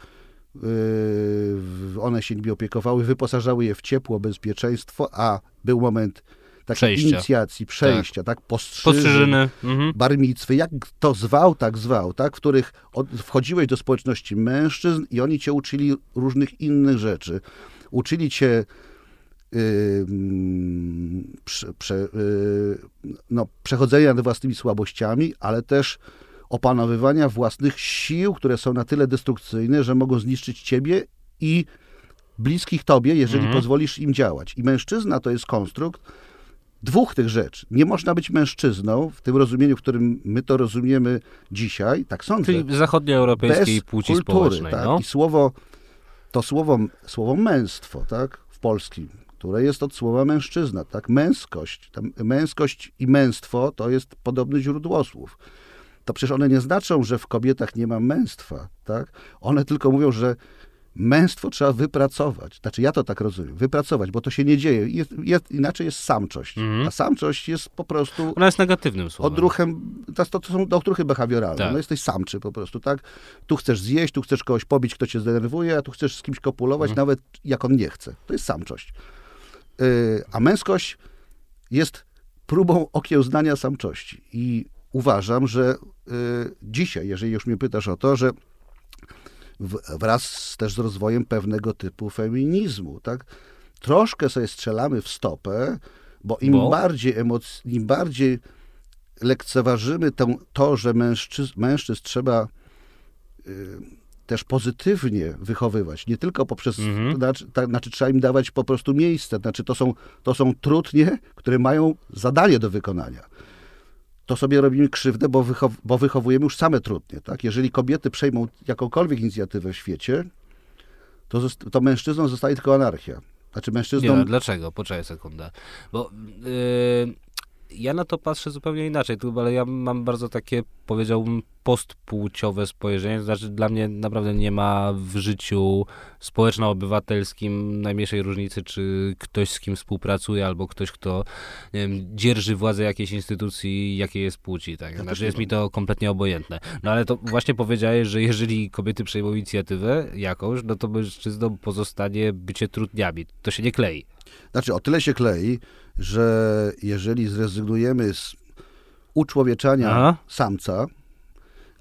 Yy, one się nimi opiekowały, wyposażały je w ciepło, bezpieczeństwo, a był moment takiej Przejścia. inicjacji, przejścia, tak, postrzyżyn, Postrzyżyny. Mhm. barmitwy, jak to zwał, tak zwał, tak, w których od, wchodziłeś do społeczności mężczyzn i oni cię uczyli różnych innych rzeczy. Uczyli cię yy, prze, prze, yy, no, przechodzenia nad własnymi słabościami, ale też opanowywania własnych sił, które są na tyle destrukcyjne, że mogą zniszczyć ciebie i bliskich tobie, jeżeli Mhm. pozwolisz im działać. I mężczyzna to jest konstrukt dwóch tych rzeczy. Nie można być mężczyzną w tym rozumieniu, w którym my to rozumiemy dzisiaj, tak sądzę, Czyli zachodnioeuropejskiej płci kultury, społecznej. tak? No. I słowo, to słowo, słowo męstwo, tak, w polskim, które jest od słowa mężczyzna, tak, męskość. Ta męskość i męstwo to jest podobny źródłosłów. To przecież one nie znaczą, że w kobietach nie ma męstwa, tak? One tylko mówią, że męstwo trzeba wypracować. Znaczy ja to tak rozumiem, wypracować, bo to się nie dzieje. Jest, jest, inaczej jest samczość. Mhm. A samczość jest po prostu Ona jest negatywnym słowem. odruchem, to, to są odruchy behawioralne. Tak. No jesteś samczy po prostu, tak? Tu chcesz zjeść, tu chcesz kogoś pobić, kto cię zdenerwuje, a tu chcesz z kimś kopulować, Mhm. nawet jak on nie chce. To jest samczość. Yy, a męskość jest próbą okiełznania samczości. I uważam, że yy, dzisiaj, jeżeli już mnie pytasz o to, że wraz z, też z rozwojem pewnego typu feminizmu, tak? Troszkę sobie strzelamy w stopę, bo im Bo? bardziej emoc- im bardziej lekceważymy tę, to, że mężczyzn, mężczyzn trzeba y, też pozytywnie wychowywać, nie tylko poprzez, Mhm. znaczy, znaczy trzeba im dawać po prostu miejsce, znaczy to są, to są trudnie, które mają zadanie do wykonania. To sobie robimy krzywdę, bo, wychow, bo wychowujemy już same trudnie. Tak? Jeżeli kobiety przejmą jakąkolwiek inicjatywę w świecie, to, to mężczyznom zostaje tylko anarchia. Znaczy Nie, mężczyznom... no, dlaczego? Poczekaj sekundę. Bo yy, ja na to patrzę zupełnie inaczej, ale ja mam bardzo takie, powiedziałbym, postpłciowe spojrzenie. To znaczy, dla mnie naprawdę nie ma w życiu społeczno-obywatelskim najmniejszej różnicy, czy ktoś z kim współpracuje, albo ktoś, kto nie wiem, dzierży władzę jakiejś instytucji, jakiej jest płci. Tak? też Znaczy, jest mi to kompletnie obojętne. No ale to właśnie powiedziałeś, że jeżeli kobiety przejmą inicjatywę jakąś, no to mężczyznom pozostanie bycie trudniami. To się nie klei. Znaczy o tyle się klei, że jeżeli zrezygnujemy z uczłowieczania Aha. samca,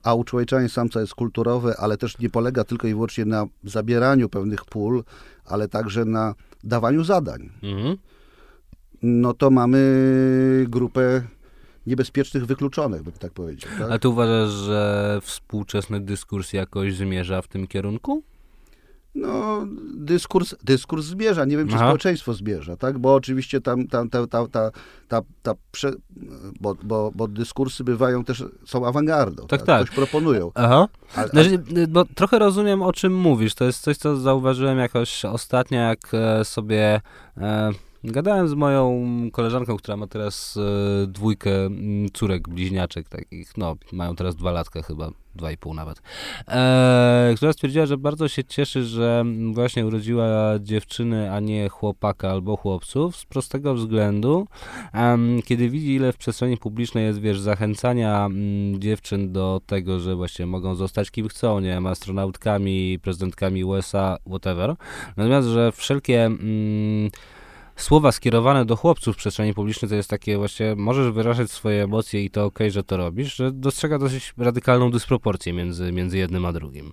a uczłowieczanie samca jest kulturowe, ale też nie polega tylko i wyłącznie na zabieraniu pewnych pól, ale także na dawaniu zadań, Mhm. no to mamy grupę niebezpiecznych wykluczonych, bym tak powiedział. Tak? A ty uważasz, że współczesny dyskurs jakoś zmierza w tym kierunku? No, dyskurs, dyskurs zmierza. Nie wiem, czy Aha. społeczeństwo zmierza, tak? Bo oczywiście tam, tam ta, ta, ta, ta, ta prze, bo, bo, bo dyskursy bywają też, są awangardą. Tak, tak. Coś proponują. Aha. Ale, Znaczy, bo trochę rozumiem, o czym mówisz. To jest coś, co zauważyłem jakoś ostatnio, jak e, sobie e, gadałem z moją koleżanką, która ma teraz e, dwójkę mm, córek bliźniaczek takich, no, mają teraz dwa latka chyba, dwa i pół nawet, e, która stwierdziła, że bardzo się cieszy, że właśnie urodziła dziewczyny, a nie chłopaka albo chłopców, z prostego względu, kiedy widzi, ile w przestrzeni publicznej jest, wiesz, zachęcania mm, dziewczyn do tego, że właśnie mogą zostać kim chcą, nie wiem, astronautkami, prezydentkami USA, whatever. Natomiast, że wszelkie mm, słowa skierowane do chłopców w przestrzeni publicznej to jest takie właśnie, możesz wyrażać swoje emocje i to okej, że to robisz, że dostrzega dosyć radykalną dysproporcję między, między jednym a drugim.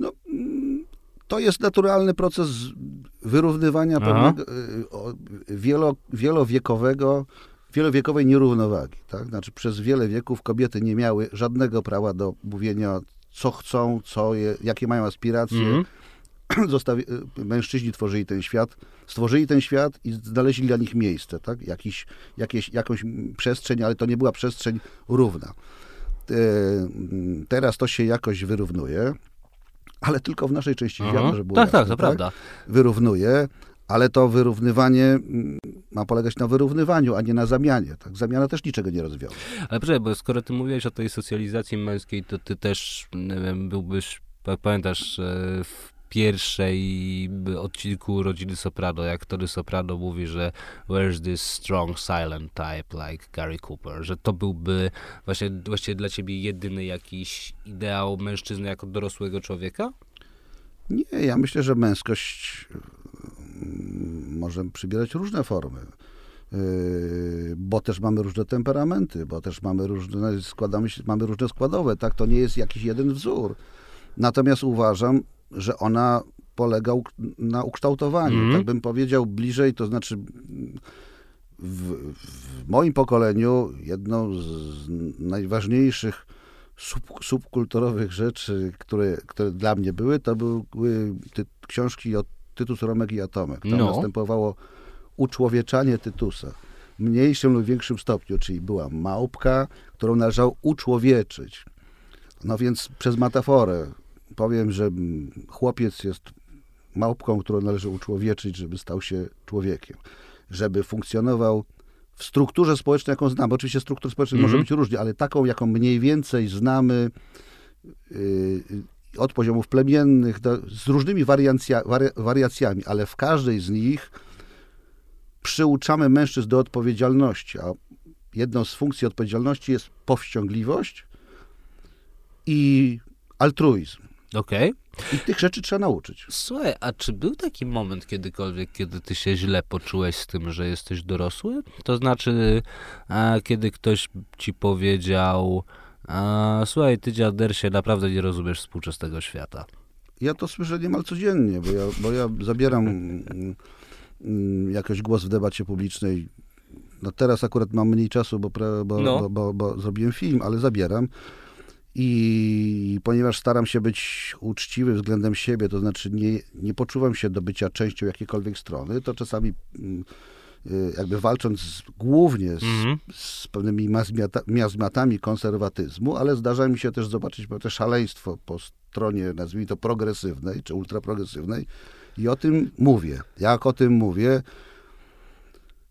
no, to jest naturalny proces wyrównywania pewnego y, wielo, wielowiekowego, wielowiekowej nierównowagi. Tak? Znaczy przez wiele wieków kobiety nie miały żadnego prawa do mówienia, co chcą, co je, jakie mają aspiracje. Mhm. [clears throat] zostawi, y, mężczyźni tworzyli ten świat, stworzyli ten świat i znaleźli dla nich miejsce, tak? Jakiś, jakieś, jakąś mm, przestrzeń, ale to nie była przestrzeń równa. E, mm, Teraz to się jakoś wyrównuje, ale tylko w naszej części Aha. świata, żeby było Tak, jasne, tak, to prawda. Wyrównuje, ale to wyrównywanie mm, ma polegać na wyrównywaniu, a nie na zamianie. Tak? Zamiana też niczego nie rozwiąże. Ale proszę, bo skoro ty mówiłeś o tej socjalizacji męskiej, to ty też, nie wiem, byłbyś, jak pamiętasz, e, w pierwszej odcinku Rodziny Soprano, jak Tony Soprano mówi, że where's this strong silent type like Gary Cooper, że to byłby właśnie, właśnie dla ciebie jedyny jakiś ideał mężczyzny jako dorosłego człowieka? Nie, ja myślę, że męskość może przybierać różne formy. Yy, bo też mamy różne temperamenty, bo też mamy różne, składamy się, mamy różne składowe, tak? To nie jest jakiś jeden wzór. Natomiast uważam, że ona polega na ukształtowaniu. Mm. Tak bym powiedział bliżej, to znaczy w, w moim pokoleniu jedną z najważniejszych sub, subkulturowych rzeczy, które, które dla mnie były, to były ty, książki o Tytus, Romek i Atomek. Tam no. następowało uczłowieczanie Tytusa w mniejszym lub większym stopniu, czyli była małpka, którą należało uczłowieczyć. No więc przez metaforę powiem, że chłopiec jest małpką, którą należy uczłowieczyć, żeby stał się człowiekiem. Żeby funkcjonował w strukturze społecznej, jaką znamy. Oczywiście struktur społecznych mm -hmm. może być różnie, ale taką, jaką mniej więcej znamy yy, od poziomów plemiennych, do, z różnymi wariancja, wari, wariacjami, ale w każdej z nich przyuczamy mężczyzn do odpowiedzialności, a jedną z funkcji odpowiedzialności jest powściągliwość i altruizm. Okej. Okay. I tych rzeczy trzeba nauczyć. Słuchaj, a czy był taki moment kiedykolwiek, kiedy ty się źle poczułeś z tym, że jesteś dorosły? To znaczy, a, kiedy ktoś ci powiedział, a, słuchaj, ty dziadersie, naprawdę nie rozumiesz współczesnego świata. Ja to słyszę niemal codziennie, bo ja, bo ja zabieram mm, mm, jakoś głos w debacie publicznej. No teraz akurat mam mniej czasu, bo, bo, no. bo, bo, bo zrobiłem film, ale zabieram. I ponieważ staram się być uczciwy względem siebie, to znaczy nie, nie poczuwam się do bycia częścią jakiejkolwiek strony, to czasami mm, y, jakby walcząc głównie z, mm -hmm. z pewnymi miazmatami konserwatyzmu, ale zdarza mi się też zobaczyć pewne szaleństwo po stronie, nazwijmy to progresywnej, czy ultraprogresywnej i o tym mówię. Jak o tym mówię,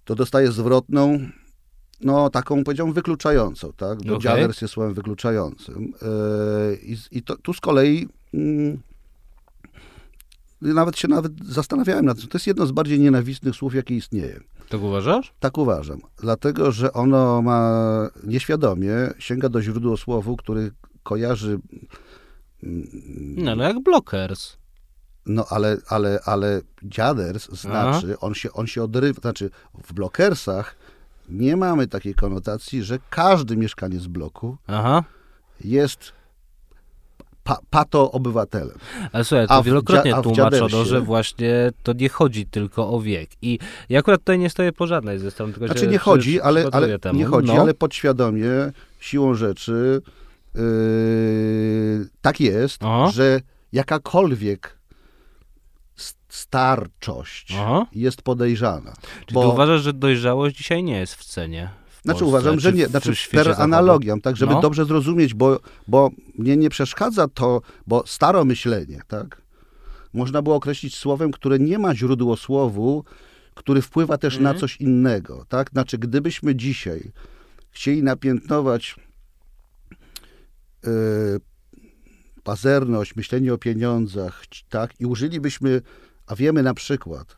to dostaję zwrotną, no taką powiedziałbym wykluczającą, tak? Bo okay. dziaders jest słowem wykluczającym. Yy, I, i to, tu z kolei yy, nawet się nawet zastanawiałem nad tym. To jest jedno z bardziej nienawistnych słów, jakie istnieje. Tak uważasz? Tak uważam. Dlatego, że ono ma nieświadomie, sięga do źródła słowu, który kojarzy... Mm, no, no jak blockers. No ale, ale, ale dziaders znaczy, on się, on się odrywa, znaczy w blokersach nie mamy takiej konotacji, że każdy mieszkaniec bloku Aha. jest pa, pato obywatelem. Ale słuchaj, to wielokrotnie dzia, tłumaczono, że właśnie to nie chodzi tylko o wiek. I ja akurat tutaj nie stoję po żadnej ze stron, tylko znaczy nie chodzi, ale, ale nie chodzi, no. ale podświadomie, siłą rzeczy yy, tak jest, Aha. że jakakolwiek starczość Aha. jest podejrzana. Czyli bo... uważasz, że dojrzałość dzisiaj nie jest w cenie? W znaczy uważam, że nie. Znaczy per analogią, tak, żeby no. dobrze zrozumieć, bo, bo mnie nie przeszkadza to, bo staro myślenie, tak, można było określić słowem, które nie ma źródłosłowu, który wpływa też na mhm. coś innego, tak? Znaczy, gdybyśmy dzisiaj chcieli napiętnować yy, pazerność, myślenie o pieniądzach, tak, i użylibyśmy a wiemy na przykład,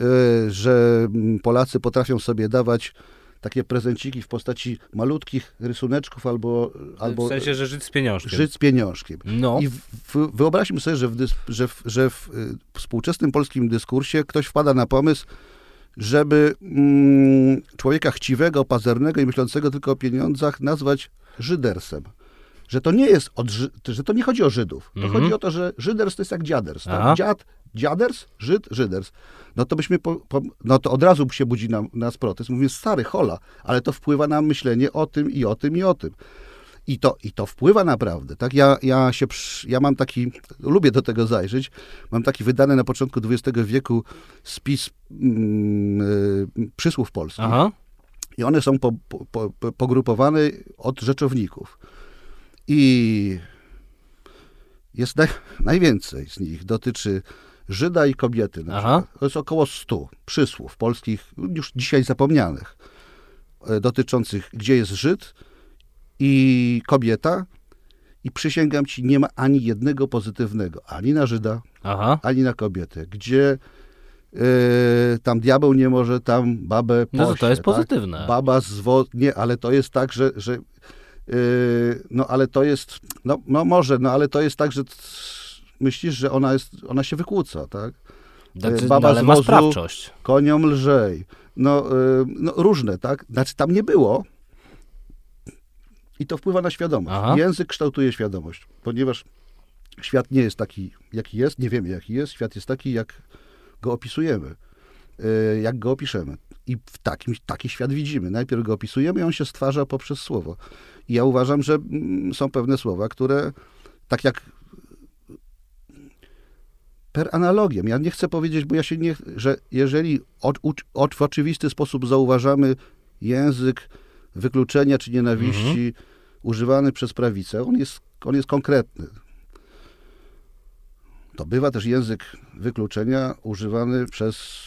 y, że Polacy potrafią sobie dawać takie prezenciki w postaci malutkich rysuneczków albo... albo w sensie, że żyć z pieniążkiem. Żyć z pieniążkiem. No. I w, wyobraźmy sobie, że w, dys, że, w, że w y, współczesnym polskim dyskursie ktoś wpada na pomysł, żeby mm, człowieka chciwego, pazernego i myślącego tylko o pieniądzach nazwać Żydersem że to nie jest od, że to nie chodzi o Żydów. To mhm. chodzi o to, że Żyders to jest jak dziaders. Tak? Dziad, dziaders, Żyd, Żyders. No to byśmy, po, po, no to od razu się budzi nam, nas protest. Mówię, stary, hola, ale to wpływa na myślenie o tym i o tym i o tym. I to, I to wpływa naprawdę, tak? Ja, ja się, ja mam taki, lubię do tego zajrzeć, mam taki wydany na początku XX wieku spis mm, y, przysłów polskich. Aha. I one są po, po, pogrupowane od rzeczowników. I jest naj, najwięcej z nich dotyczy Żyda i kobiety. To jest około 100 przysłów polskich, już dzisiaj zapomnianych, e, dotyczących, gdzie jest Żyd i kobieta. I przysięgam ci, nie ma ani jednego pozytywnego, ani na Żyda, Aha. ani na kobietę. Gdzie e, tam diabeł nie może tam babę No to to pośle, jest tak? pozytywne. Baba z wo... Nie, ale to jest tak, że... że yy, no ale to jest... No, no może, no ale to jest tak, że myślisz, że ona, jest, ona się wykłóca, tak? Znaczy, baba no, ale z ma sprawczość. Koniom lżej. No, yy, no różne, tak? Znaczy tam nie było. I to wpływa na świadomość. Aha. Język kształtuje świadomość, ponieważ świat nie jest taki, jaki jest, nie wiemy, jaki jest. Świat jest taki, jak go opisujemy, yy, jak go opiszemy. I w takim, taki świat widzimy. Najpierw go opisujemy i on się stwarza poprzez słowo. I ja uważam, że mm, są pewne słowa, które tak jak per analogię. Ja nie chcę powiedzieć, bo ja się nie, że jeżeli od, od, w oczywisty sposób zauważamy język wykluczenia czy nienawiści używany przez prawicę, on jest, on jest konkretny. To bywa też język wykluczenia używany przez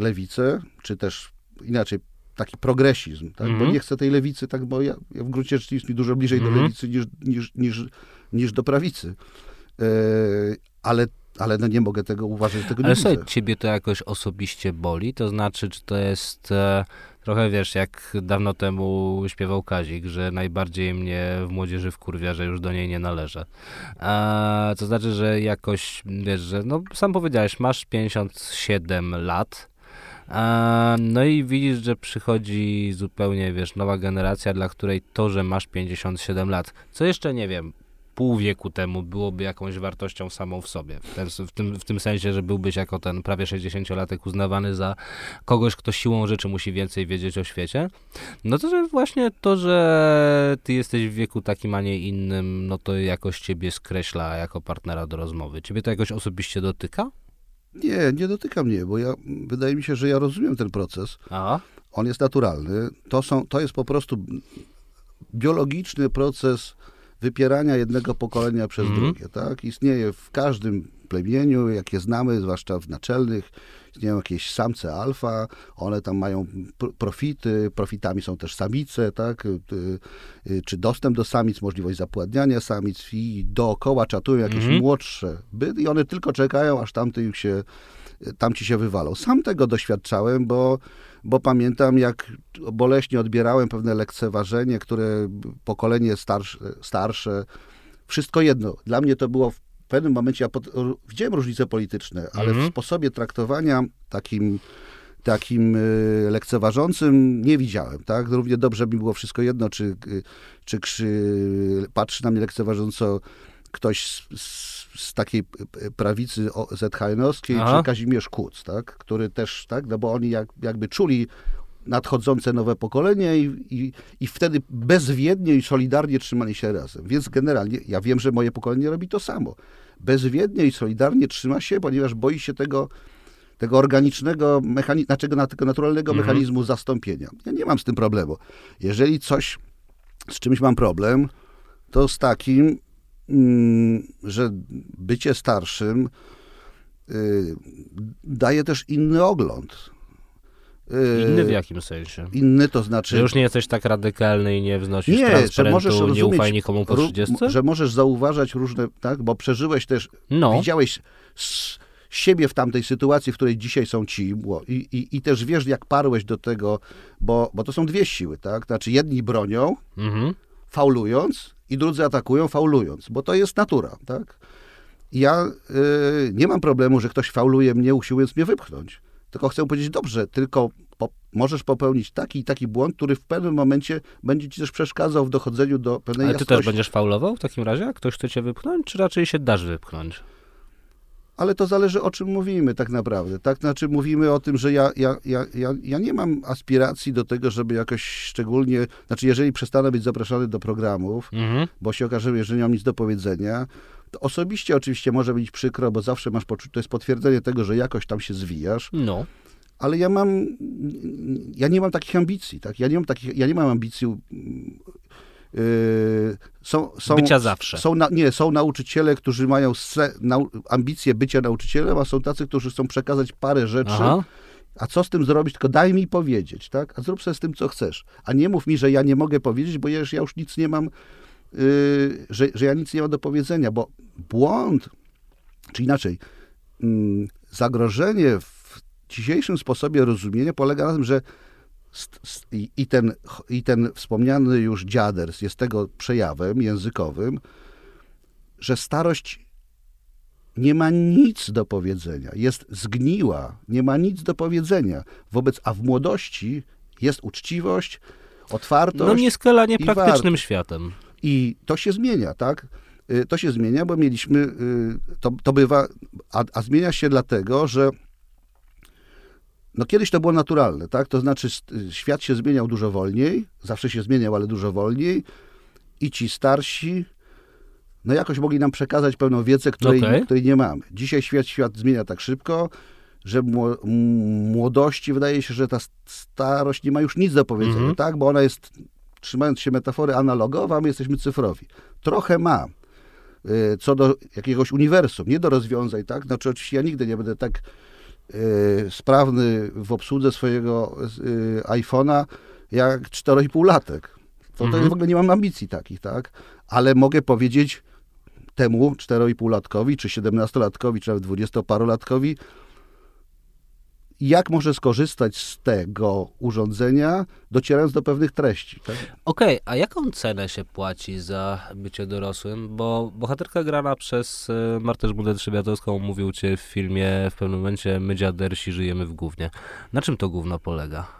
lewicę, czy też inaczej taki progresizm, tak? bo Mhm. nie chcę tej lewicy, tak, bo ja, ja w gruncie rzeczy jest mi dużo bliżej Mhm. do lewicy niż, niż, niż, niż do prawicy. E, ale, ale no nie mogę tego uważać, tego Ale nie słuchaj, widzę. ciebie to jakoś osobiście boli? To znaczy, czy to jest e, trochę, wiesz, jak dawno temu śpiewał Kazik, że najbardziej mnie w młodzieży wkurwia, że już do niej nie należę. E, to znaczy, że jakoś, wiesz, że, no sam powiedziałeś, masz 57 lat, no i widzisz, że przychodzi zupełnie, wiesz, nowa generacja, dla której to, że masz 57 lat, co jeszcze, nie wiem, pół wieku temu byłoby jakąś wartością samą w sobie. W, ten, w, tym, w tym sensie, że byłbyś jako ten prawie 60-latek uznawany za kogoś, kto siłą rzeczy musi więcej wiedzieć o świecie. No to, że właśnie to, że ty jesteś w wieku takim, a nie innym, no to jakoś ciebie skreśla jako partnera do rozmowy. Ciebie to jakoś osobiście dotyka? Nie, nie dotyka mnie, bo ja, wydaje mi się, że ja rozumiem ten proces. Aha. On jest naturalny. To, są, to jest po prostu biologiczny proces wypierania jednego pokolenia przez Mhm. drugie. Tak? Istnieje w każdym plemieniu, jakie znamy, zwłaszcza w naczelnych, istnieją jakieś samce alfa, one tam mają pr- profity, profitami są też samice, tak? Y, y, czy dostęp do samic, możliwość zapładniania samic i dookoła czatują jakieś Mhm. młodsze byty i one tylko czekają, aż tamty ich się, tamci się wywalą. Sam tego doświadczałem, bo, bo pamiętam, jak boleśnie odbierałem pewne lekceważenie, które pokolenie starsze, starsze wszystko jedno. Dla mnie to było pewnym momencie, ja pod, widziałem różnice polityczne, ale Mhm. w sposobie traktowania takim, takim y, lekceważącym nie widziałem. Tak? Równie dobrze mi było wszystko jedno, czy, y, czy krzy, patrzy na mnie lekceważąco ktoś z, z, z takiej prawicy ZHN-owskiej, Aha. czy Kazimierz Kuc, tak? który też, tak? no bo oni jak, jakby czuli nadchodzące nowe pokolenie i, i, i wtedy bezwiednie i solidarnie trzymali się razem. Więc generalnie ja wiem, że moje pokolenie robi to samo. Bezwiednie i solidarnie trzyma się, ponieważ boi się tego, tego organicznego, mechani- znaczy na- tego naturalnego Mhm. mechanizmu zastąpienia. Ja nie mam z tym problemu. Jeżeli coś, z czymś mam problem, to z takim, mm, że bycie starszym y, daje też inny ogląd. Y, Inny w jakim sensie? Inny to znaczy... Że już nie jesteś tak radykalny i nie wznosisz Nie, transparentu, możesz nie rozumieć, ufaj nikomu po ró- 30? że możesz zauważać różne, tak, bo przeżyłeś też, No. widziałeś siebie w tamtej sytuacji, w której dzisiaj są ci i, i, i też wiesz, jak parłeś do tego, bo, bo to są dwie siły, tak, znaczy jedni bronią, Mhm. faulując i drudzy atakują, faulując, bo to jest natura, tak. Ja y, nie mam problemu, że ktoś fauluje mnie, usiłując mnie wypchnąć, tylko chcę powiedzieć, dobrze, tylko po, możesz popełnić taki i taki błąd, który w pewnym momencie będzie ci też przeszkadzał w dochodzeniu do pewnej Ale ty jasności. też będziesz faulował w takim razie, jak ktoś chce cię wypchnąć, czy raczej się dasz wypchnąć? Ale to zależy o czym mówimy tak naprawdę. Tak, znaczy mówimy o tym, że ja, ja, ja, ja, ja nie mam aspiracji do tego, żeby jakoś szczególnie, znaczy jeżeli przestanę być zapraszany do programów, Mhm. bo się okaże, że nie mam nic do powiedzenia, to osobiście oczywiście może być przykro, bo zawsze masz poczucie, to jest potwierdzenie tego, że jakoś tam się zwijasz, No. ale ja mam, ja nie mam takich ambicji, tak? Ja nie mam takich, ja nie mam ambicji yy, są, są, Bycia zawsze. Są na, nie, są nauczyciele, którzy mają se, nau, ambicje bycia nauczycielem, a są tacy, którzy chcą przekazać parę rzeczy. Aha. A co z tym zrobić? Tylko daj mi powiedzieć, tak? A zrób sobie z tym, co chcesz. A nie mów mi, że ja nie mogę powiedzieć, bo ja już, ja już nic nie mam, yy, że, że ja nic nie mam do powiedzenia, bo błąd, czy inaczej, mm, zagrożenie w dzisiejszym sposobie rozumienia polega na tym, że i, ten, i ten wspomniany już dziaders jest tego przejawem językowym, że starość nie ma nic do powiedzenia, jest zgniła, nie ma nic do powiedzenia. Wobec, a w młodości jest uczciwość, otwartość. No nieskalanie praktycznym wartość. światem. I to się zmienia, tak? Y, To się zmienia, bo mieliśmy, y, to, to bywa, a, a zmienia się dlatego, że no kiedyś to było naturalne, tak? To znaczy y, świat się zmieniał dużo wolniej, zawsze się zmieniał, ale dużo wolniej i ci starsi no jakoś mogli nam przekazać pewną wiedzę, której, Okej. której nie mamy. Dzisiaj świat, świat zmienia tak szybko, że młodości wydaje się, że ta starość nie ma już nic do powiedzenia, Mhm. tak? Bo ona jest, trzymając się metafory, analogowa, a my jesteśmy cyfrowi. Trochę ma. Y, Co do jakiegoś uniwersum, nie do rozwiązań, tak? Znaczy oczywiście ja nigdy nie będę tak y, sprawny w obsłudze swojego y, iPhone'a jak 4,5-latek. To, to Mhm. w ogóle nie mam ambicji takich, tak? Ale mogę powiedzieć temu 4,5-latkowi, czy 17-latkowi, czy nawet 20-parolatkowi, jak może skorzystać z tego urządzenia, docierając do pewnych treści. Tak? Okej, a jaką cenę się płaci za bycie dorosłym? Bo bohaterka grana przez e, Martę Żmudę-Trzebiatowską mówił cię w filmie w pewnym momencie my dziadersi żyjemy w gównie. Na czym to gówno polega?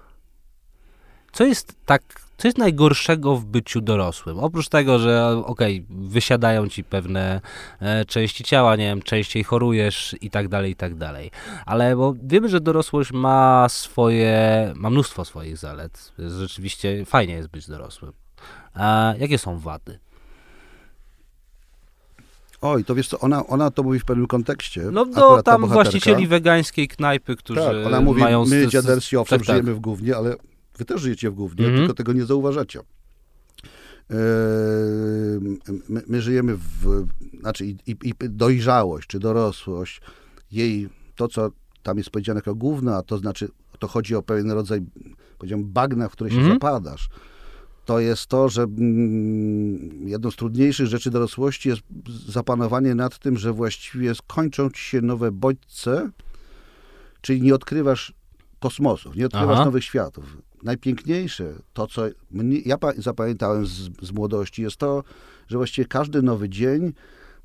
Co jest tak, co jest najgorszego w byciu dorosłym? Oprócz tego, że okej, wysiadają ci pewne e, części ciała, nie wiem, częściej chorujesz i tak dalej, i tak dalej. Ale bo wiemy, że dorosłość ma swoje, ma mnóstwo swoich zalet. Rzeczywiście fajnie jest być dorosłym. A jakie są wady? Oj, to wiesz co, ona, ona to mówi w pewnym kontekście. No ta tam właścicieli wegańskiej knajpy, którzy Tak, ona mówi, mają... my owszem tak, tak. żyjemy w gównie, ale wy też żyjecie w gównie, Mhm. tylko tego nie zauważacie. Eee, My, my żyjemy w, znaczy i, i, dojrzałość, czy dorosłość, jej, to co tam jest powiedziane jako gówno, a to znaczy, to chodzi o pewien rodzaj, powiedziałem, bagna, w które się Mhm. zapadasz. To jest to, że mm, jedną z trudniejszych rzeczy dorosłości jest zapanowanie nad tym, że właściwie skończą ci się nowe bodźce, czyli nie odkrywasz kosmosów, nie odkrywasz Aha. nowych światów. Najpiękniejsze, to co mnie, ja pa- zapamiętałem z, z młodości, jest to, że właściwie każdy nowy dzień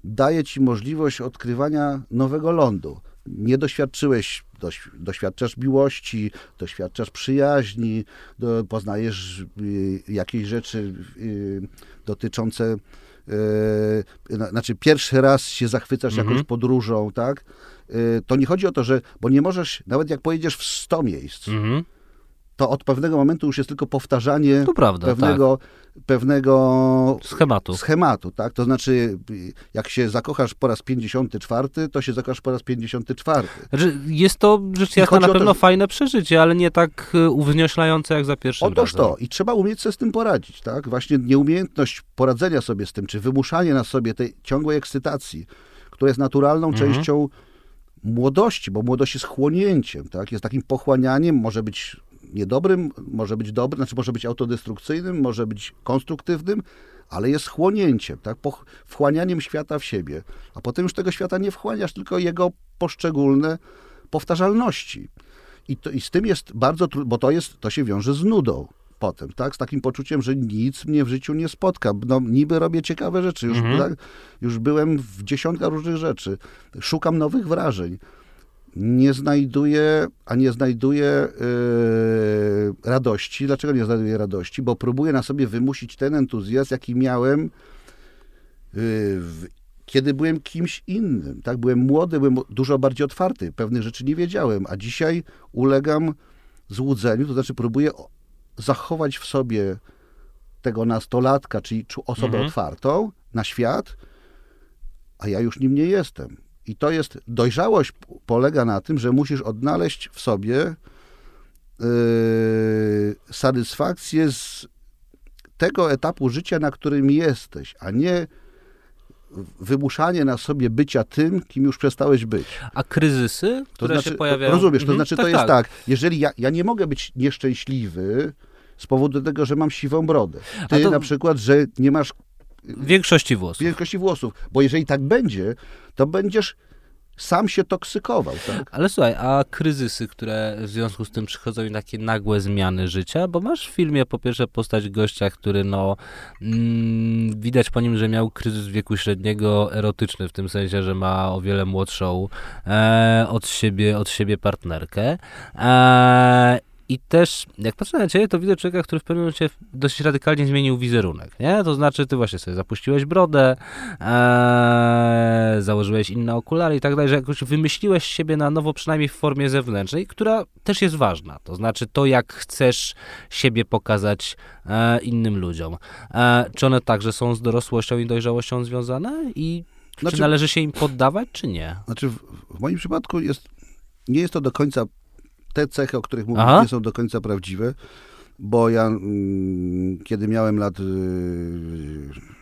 daje ci możliwość odkrywania nowego lądu. Nie doświadczyłeś, doś, doświadczasz miłości, doświadczasz przyjaźni, do, poznajesz y, jakieś rzeczy y, dotyczące y, na- znaczy pierwszy raz się zachwycasz Mhm. jakąś podróżą, tak? Y, To nie chodzi o to, że, bo nie możesz, nawet jak pojedziesz w 100 miejsc, Mhm. To od pewnego momentu już jest tylko powtarzanie prawda, pewnego, pewnego tak. Schematu. schematu, tak? To znaczy, y, jak się zakochasz po raz 54, to się zakochasz po raz 54. Znaczy, jest to rzecz jasna na o to, pewno że- fajne przeżycie, ale nie tak e, uwznioślające jak za pierwszym Otóż razem. to. I trzeba umieć sobie z tym poradzić, tak? Właśnie nieumiejętność poradzenia sobie z tym, czy wymuszanie na sobie tej ciągłej ekscytacji, która jest naturalną Mhm. częścią młodości, bo młodość jest chłonięciem, tak? Jest takim pochłanianiem, może być niedobrym, może być dobrym, znaczy może być autodestrukcyjnym, może być konstruktywnym, ale jest chłonięciem, tak? Wchłanianiem świata w siebie. A potem już tego świata nie wchłaniasz, tylko jego poszczególne powtarzalności. I, to, I z tym jest bardzo trudno, bo to, jest, to się wiąże z nudą potem, tak? Z takim poczuciem, że nic mnie w życiu nie spotka. No, niby robię ciekawe rzeczy, już, Mhm. już byłem w dziesiątkach różnych rzeczy. Szukam nowych wrażeń. Nie znajduję, a nie znajduję yy, radości. Dlaczego nie znajduję radości? Bo próbuję na sobie wymusić ten entuzjazm, jaki miałem yy, w, kiedy byłem kimś innym. Tak? Byłem młody, byłem dużo bardziej otwarty, pewnych rzeczy nie wiedziałem, a dzisiaj ulegam złudzeniu, to znaczy próbuję zachować w sobie tego nastolatka, czyli osobę Mhm. otwartą na świat, a ja już nim nie jestem. I to jest, dojrzałość polega na tym, że musisz odnaleźć w sobie yy, satysfakcję z tego etapu życia, na którym jesteś, a nie wymuszanie na sobie bycia tym, kim już przestałeś być. A kryzysy, które to znaczy, się pojawiają? Rozumiesz, to Mhm, znaczy to tak, jest tak. tak, jeżeli ja, ja nie mogę być nieszczęśliwy z powodu tego, że mam siwą brodę. Ty to- na przykład, że nie masz większości włosów. wielkości włosów, bo jeżeli tak będzie, to będziesz sam się toksykował, tak? Ale słuchaj, a kryzysy, które w związku z tym przychodzą i takie nagłe zmiany życia, bo masz w filmie po pierwsze postać gościa, który no mm, widać po nim, że miał kryzys wieku średniego erotyczny, w tym sensie, że ma o wiele młodszą e, od, siebie, od siebie partnerkę. E, i też, jak patrzę na ciebie, to widzę człowieka, który w pewnym momencie dość radykalnie zmienił wizerunek, nie? To znaczy, ty właśnie sobie zapuściłeś brodę, e, założyłeś inne okulary i tak dalej, że jakoś wymyśliłeś siebie na nowo, przynajmniej w formie zewnętrznej, która też jest ważna. To znaczy to, jak chcesz siebie pokazać e, innym ludziom. E, czy one także są z dorosłością i dojrzałością związane? I Znaczy- czy należy się im poddawać, czy nie? Znaczy, w, w moim przypadku jest, nie jest to do końca, te cechy, o których mówię, Aha. nie są do końca prawdziwe, bo ja, mm, kiedy miałem lat y,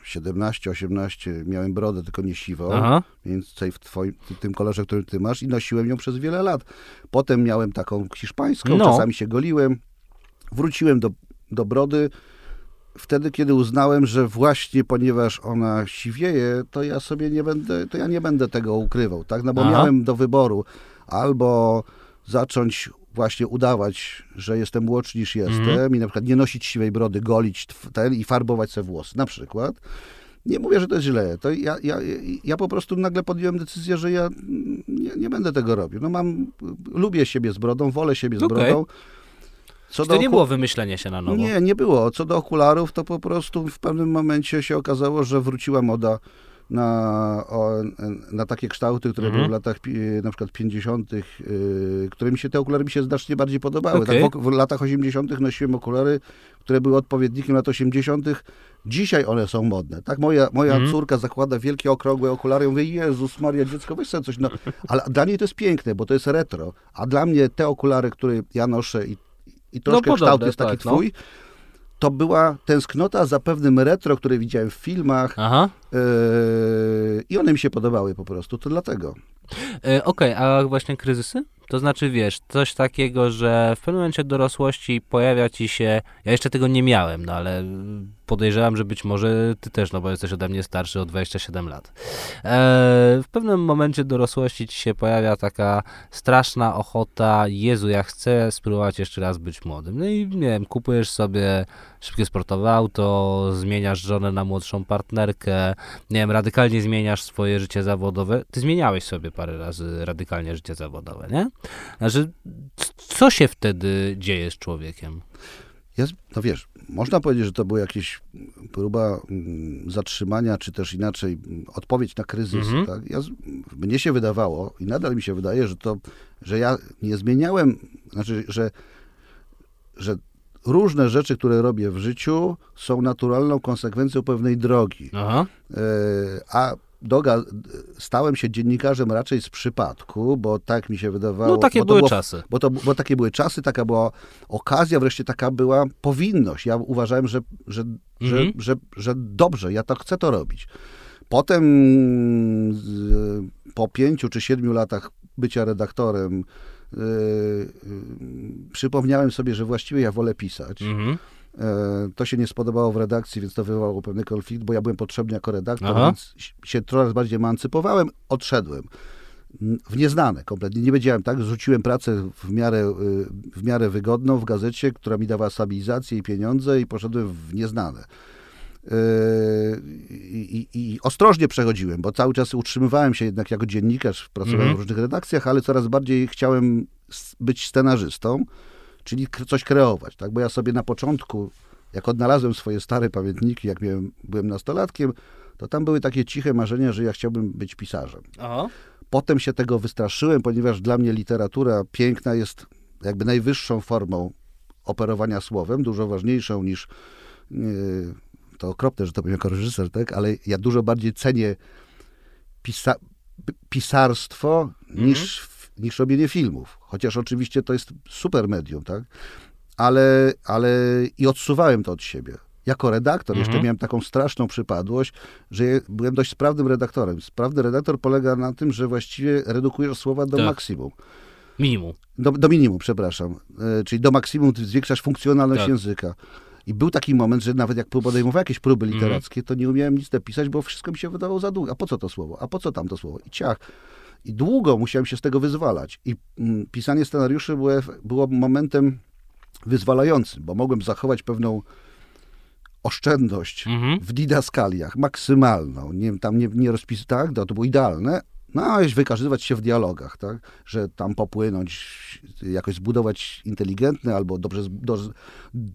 17-18, miałem brodę, tylko nie siwą, Aha. więc tutaj w, twoim, w tym kolorze, który ty masz i nosiłem ją przez wiele lat. Potem miałem taką hiszpańską, No. czasami się goliłem, wróciłem do, do brody, wtedy, kiedy uznałem, że właśnie ponieważ ona siwieje, to ja sobie nie będę, to ja nie będę tego ukrywał, tak? No bo Aha. miałem do wyboru albo zacząć właśnie udawać, że jestem młodszy niż jestem Mhm. i na przykład nie nosić siwej brody, golić ten i farbować sobie włosy, na przykład. Nie mówię, że to jest źle. To ja, ja, ja po prostu nagle podjąłem decyzję, że ja mm, nie, nie będę tego robił. No mam, lubię siebie z brodą, wolę siebie z Okej. brodą. Co Czy to nie było wymyślenie się na nowo? nie, nie było. Co do okularów, to po prostu w pewnym momencie się okazało, że wróciła moda na, o, na takie kształty, które Mhm. były w latach pi- na przykład 50., yy, którymi się te okulary mi się znacznie bardziej podobały. Okej. Tak, w, w latach 80. nosiłem okulary, które były odpowiednikiem lat 80. Dzisiaj one są modne. Tak, moja, moja Mhm. córka zakłada wielkie, okrągłe okulary. Mówię, Jezus Maria, dziecko, weź sobie coś. No. Ale dla niej to jest piękne, bo to jest retro. A dla mnie te okulary, które ja noszę i, i troszkę podobne, kształt jest taki tak, no. To była tęsknota za pewnym retro, które widziałem w filmach Aha. yy, i one mi się podobały po prostu, to dlatego. E, Okej, a właśnie kryzysy? To znaczy, wiesz, coś takiego, że w pewnym momencie dorosłości pojawia ci się, ja jeszcze tego nie miałem, no ale podejrzewam, że być może ty też, no bo jesteś ode mnie starszy o 27 lat. E, w pewnym momencie dorosłości ci się pojawia taka straszna ochota, Jezu, ja chcę spróbować jeszcze raz być młodym. No i nie wiem, kupujesz sobie szybkie sportowe auto, zmieniasz żonę na młodszą partnerkę, nie wiem, radykalnie zmieniasz swoje życie zawodowe. Ty zmieniałeś sobie parę razy radykalnie życie zawodowe, nie? Znaczy, co się wtedy dzieje z człowiekiem? Jest, no wiesz, można powiedzieć, że to była jakaś próba mm, zatrzymania, czy też inaczej mm, odpowiedź na kryzys. Mhm. Tak? Ja, mnie się wydawało i nadal mi się wydaje, że to, że ja nie zmieniałem, znaczy, że, że różne rzeczy, które robię w życiu są naturalną konsekwencją pewnej drogi. Aha. E, A doga, stałem się dziennikarzem raczej z przypadku, bo tak mi się wydawało. No takie były było- czasy. Bo, to, bo takie były czasy, taka była okazja, wreszcie taka była powinność. Ja uważałem, że, że, że, Mhm. że, że dobrze, ja to chcę to robić. Potem po pięciu czy siedmiu latach bycia redaktorem yy, yy, przypomniałem sobie, że właściwie ja wolę pisać. Mhm. To się nie spodobało w redakcji, więc to wywołało pewny konflikt, bo ja byłem potrzebny jako redaktor, Aha. więc się coraz bardziej emancypowałem, odszedłem. W nieznane kompletnie. Nie wiedziałem, tak? Zrzuciłem pracę w miarę, y, w miarę wygodną w gazecie, która mi dawała stabilizację i pieniądze i poszedłem w nieznane. Yy, I, i, I ostrożnie przechodziłem, bo cały czas utrzymywałem się jednak jako dziennikarz, pracowałem Mhm. w różnych redakcjach, ale coraz bardziej chciałem być scenarzystą, czyli coś kreować, tak? Bo ja sobie na początku, jak odnalazłem swoje stare pamiętniki, jak miałem, byłem nastolatkiem, to tam były takie ciche marzenia, że ja chciałbym być pisarzem. Aha. Potem się tego wystraszyłem, ponieważ dla mnie literatura piękna jest jakby najwyższą formą operowania słowem, dużo ważniejszą niż yy, to okropne, że to powiem jako reżyser, tak? ale ja dużo bardziej cenię pisa pisarstwo niż, niż robienie filmów. Chociaż oczywiście to jest super medium, tak? Ale, ale i odsuwałem to od siebie. jako redaktor jeszcze Mhm. miałem taką straszną przypadłość, że byłem dość sprawnym redaktorem. Sprawny redaktor polega na tym, że właściwie redukujesz słowa do Tak. maksimum. Minimum. Do, do minimum, przepraszam. E, czyli do maksimum zwiększasz funkcjonalność Tak. języka. I był taki moment, że nawet jak podejmowałem jakieś próby Mhm. literackie, to nie umiałem nic napisać, bo wszystko mi się wydawało za długo. A po co to słowo? A po co tamto słowo? I ciach. I długo musiałem się z tego wyzwalać. I mm, pisanie scenariuszy było, było momentem wyzwalającym, bo mogłem zachować pewną oszczędność Mhm. w didaskaliach, maksymalną. Nie, tam nie, nie rozpis, tak, no, to było idealne. No, a wykazywać się w dialogach, tak, że tam popłynąć, jakoś zbudować inteligentny albo dobrze, do,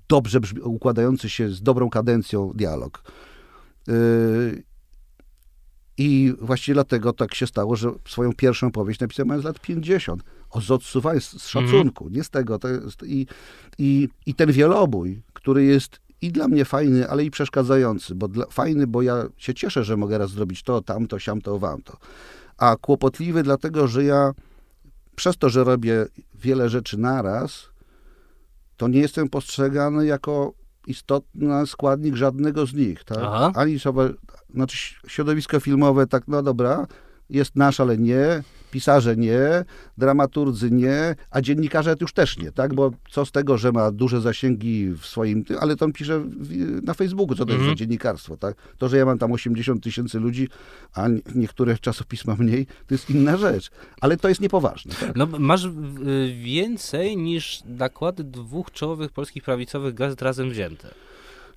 dobrze brzmi, układający się z dobrą kadencją dialog. Yy, I właściwie dlatego tak się stało, że swoją pierwszą powieść napisałem mając lat 50. O z odsuwania, z z szacunku, nie z tego. Jest, i, i, I ten wielobój, który jest i dla mnie fajny, ale i przeszkadzający, bo dla, fajny, bo ja się cieszę, że mogę raz zrobić to, tamto, siamto, wamto. A kłopotliwy dlatego, że ja przez to, że robię wiele rzeczy naraz, to nie jestem postrzegany jako istotny składnik żadnego z nich, tak? Aha. Ani sobie, znaczy środowisko filmowe, tak, no dobra, jest nasz, ale nie, pisarze nie, dramaturdzy nie, a dziennikarze już też nie, tak? Bo co z tego, że ma duże zasięgi w swoim, ale to on pisze w, na Facebooku, co to jest Mhm. za dziennikarstwo, tak? To, że ja mam tam 80 tysięcy ludzi, a nie- niektóre czasopisma mniej, to jest inna rzecz. Ale to jest niepoważne, tak? No, masz y, więcej niż nakłady dwóch czołowych polskich prawicowych gazet razem wzięte.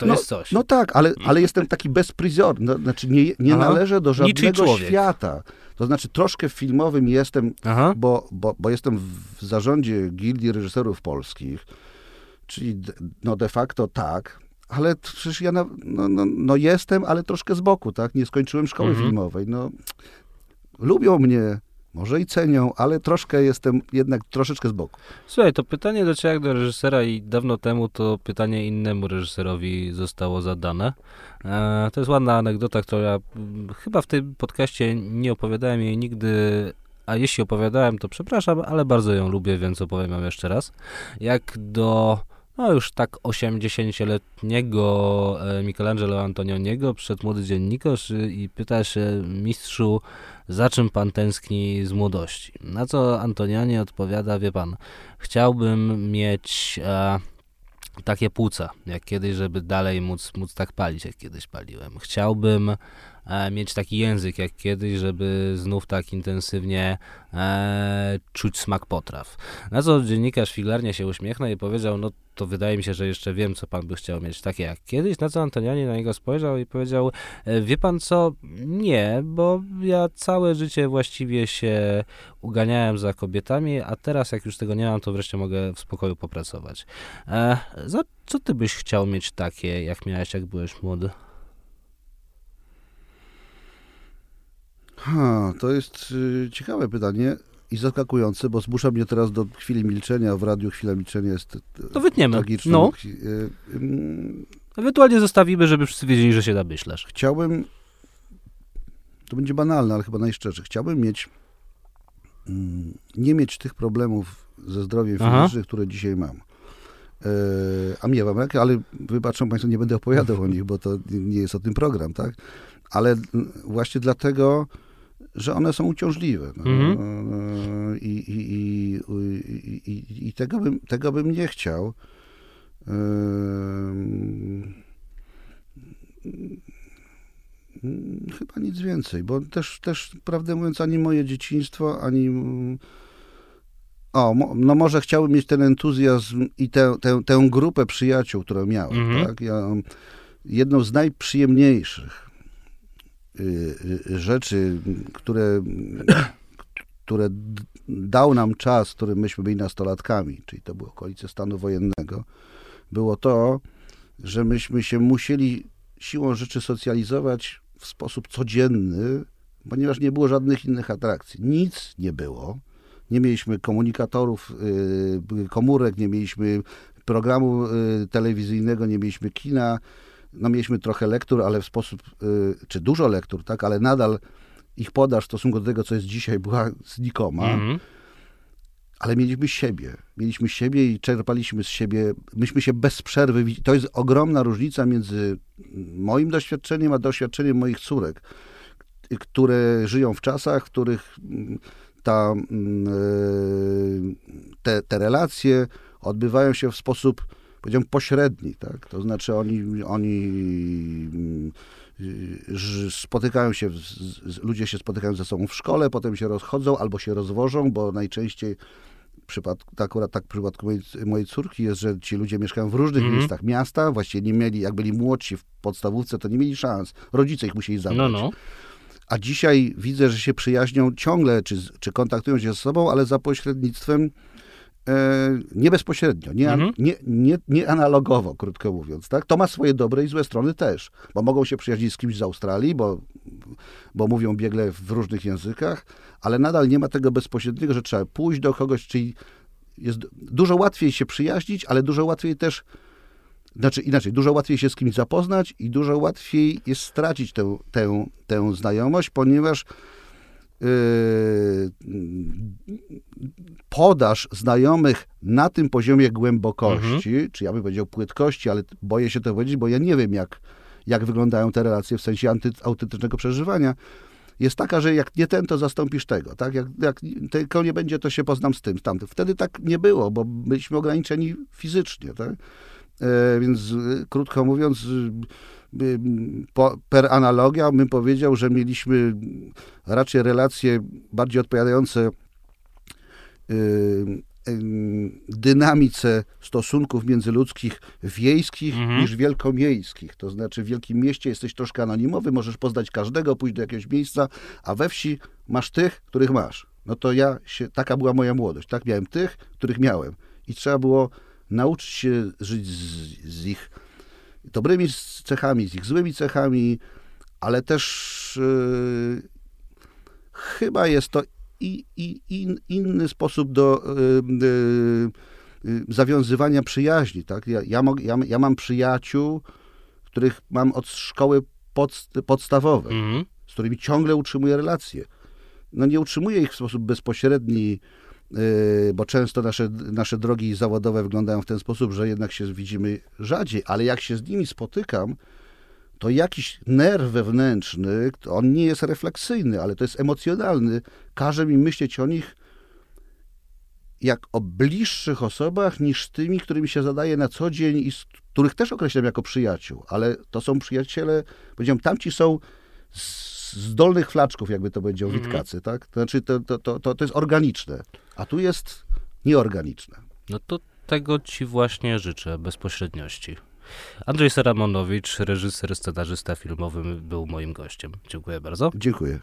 To no, jest coś. No tak, ale, ale jestem taki bezpryzorny, no, znaczy nie, nie Aha. należę do żadnego świata. To znaczy troszkę filmowym jestem, Aha. bo, bo, bo jestem w zarządzie Gildii Reżyserów Polskich, czyli de, no de facto tak, ale przecież ja na, no, no, no jestem, ale troszkę z boku, tak? Nie skończyłem szkoły Mhm. filmowej. No, lubią mnie, może i cenią, ale troszkę jestem jednak troszeczkę z boku. Słuchaj, to pytanie do ciebie jak do reżysera i dawno temu to pytanie innemu reżyserowi zostało zadane. E, to jest ładna anegdota, która mm, chyba w tym podcaście nie opowiadałem jej nigdy, a jeśli opowiadałem, to przepraszam, ale bardzo ją lubię, więc opowiem ją jeszcze raz. Jak do no już tak 80-letniego e, Michelangelo Antonioniego przed młody dziennikarz y, i pyta się mistrzu, za czym pan tęskni z młodości? Na co Antonioni odpowiada, wie pan, chciałbym mieć e, takie płuca, jak kiedyś, żeby dalej móc, móc tak palić, jak kiedyś paliłem. Chciałbym mieć taki język, jak kiedyś, żeby znów tak intensywnie e, czuć smak potraw. Na co dziennikarz figlarnie się uśmiechnął i powiedział, no to wydaje mi się, że jeszcze wiem, co pan by chciał mieć, takie jak kiedyś. Na co Antonioni na niego spojrzał i powiedział, e, wie pan co, nie, bo ja całe życie właściwie się uganiałem za kobietami, a teraz jak już tego nie mam, to wreszcie mogę w spokoju popracować. E, za co ty byś chciał mieć takie, jak miałeś, jak byłeś młody? Ha, to jest y, ciekawe pytanie i zaskakujące, bo zmusza mnie teraz do chwili milczenia. W radiu chwila milczenia jest y, To wytniemy. tragiczną. No, y, ym, ewentualnie zostawimy, żeby wszyscy wiedzieli, że się namyślasz. Chciałbym, to będzie banalne, ale chyba najszczerze, chciałbym mieć, mm, nie mieć tych problemów ze zdrowiem fizycznym, które dzisiaj mam. E, a miewam, ale wybaczą Państwo, nie będę opowiadał o nich, bo to nie jest o tym program, tak? Ale mm, właśnie dlatego, że one są uciążliwe. No, Mhm. E, I, i, i, i, tego bym, tego bym nie chciał. Mm, Chyba nic więcej, bo też, też prawdę mówiąc, ani moje dzieciństwo, ani. mm, O, no może chciałbym mieć ten entuzjazm i tę, tę, tę grupę przyjaciół, którą miałem. Mhm. Tak? Ja, jedną z najprzyjemniejszych rzeczy, które, które dał nam czas, w którym myśmy byli nastolatkami, czyli to było okolice stanu wojennego, było to, że myśmy się musieli siłą rzeczy socjalizować w sposób codzienny, ponieważ nie było żadnych innych atrakcji. Nic nie było. Nie mieliśmy komunikatorów, y, komórek, nie mieliśmy programu y, telewizyjnego, nie mieliśmy kina. No mieliśmy trochę lektur, ale w sposób, y, czy dużo lektur, tak, ale nadal ich podaż w stosunku do tego, co jest dzisiaj, była znikoma. Mhm. ale mieliśmy siebie. Mieliśmy siebie i czerpaliśmy z siebie. Myśmy się bez przerwy. To jest ogromna różnica między moim doświadczeniem a doświadczeniem moich córek, które żyją w czasach, w których mm, ta, mm, e, te, te relacje odbywają się w sposób, powiedziałbym, pośredni. Tak? To znaczy oni, oni mm, spotykają się, ludzie się spotykają ze sobą w szkole, potem się rozchodzą albo się rozwożą, bo najczęściej przypadku, akurat tak w przypadku mojej, mojej, córki jest, że ci ludzie mieszkają w różnych mm. miejscach miasta, właściwie nie mieli, jak byli młodsi w podstawówce, to nie mieli szans. Rodzice ich musieli zabrać. No, no. A dzisiaj widzę, że się przyjaźnią ciągle, czy, czy kontaktują się ze sobą, ale za pośrednictwem nie bezpośrednio, nie, mhm. nie, nie, nie analogowo, krótko mówiąc. Tak? To ma swoje dobre i złe strony też, bo mogą się przyjaźnić z kimś z Australii, bo, bo mówią biegle w różnych językach, ale nadal nie ma tego bezpośredniego, że trzeba pójść do kogoś, czyli jest dużo łatwiej się przyjaźnić, ale dużo łatwiej też znaczy inaczej, dużo łatwiej się z kimś zapoznać i dużo łatwiej jest stracić tę, tę, tę znajomość, ponieważ podaż znajomych na tym poziomie głębokości, mhm. czy ja bym powiedział płytkości, ale boję się to powiedzieć, bo ja nie wiem, jak, jak wyglądają te relacje w sensie anty, autentycznego przeżywania, jest taka, że jak nie ten, to zastąpisz tego, tak? Jak, jak tego nie będzie, to się poznam z tym, z tamtym. Wtedy tak nie było, bo byliśmy ograniczeni fizycznie, tak? E, więc e, krótko mówiąc, e, per analogia bym powiedział, że mieliśmy raczej relacje bardziej odpowiadające dynamice stosunków międzyludzkich wiejskich mhm. niż wielkomiejskich. To znaczy w wielkim mieście jesteś troszkę anonimowy, możesz poznać każdego, pójść do jakiegoś miejsca, a we wsi masz tych, których masz. No to ja się, taka była moja młodość, tak? Miałem tych, których miałem. I trzeba było nauczyć się żyć z, z ich dobrymi cechami, z ich złymi cechami, ale też yy, chyba jest to i, i, in, inny sposób do yy, yy, zawiązywania przyjaźni. Tak? Ja, ja, ja, ja, mam przyjaciół, których mam od szkoły pod, podstawowej, mm -hmm. z którymi ciągle utrzymuję relacje. No nie utrzymuję ich w sposób bezpośredni, bo często nasze, nasze drogi zawodowe wyglądają w ten sposób, że jednak się widzimy rzadziej, ale jak się z nimi spotykam, to jakiś nerw wewnętrzny, on nie jest refleksyjny, ale to jest emocjonalny, każe mi myśleć o nich jak o bliższych osobach niż tymi, którymi się zadaje na co dzień i z których też określam jako przyjaciół, ale to są przyjaciele, powiedziałem, tamci są z z dolnych flaczków, jakby to powiedział mm -hmm. Witkacy, tak? To znaczy, to, to, to, to jest organiczne, a tu jest nieorganiczne. No to tego ci właśnie życzę, bezpośredniości. Andrzej Saramonowicz, reżyser, scenarzysta filmowy, był moim gościem. Dziękuję bardzo. Dziękuję.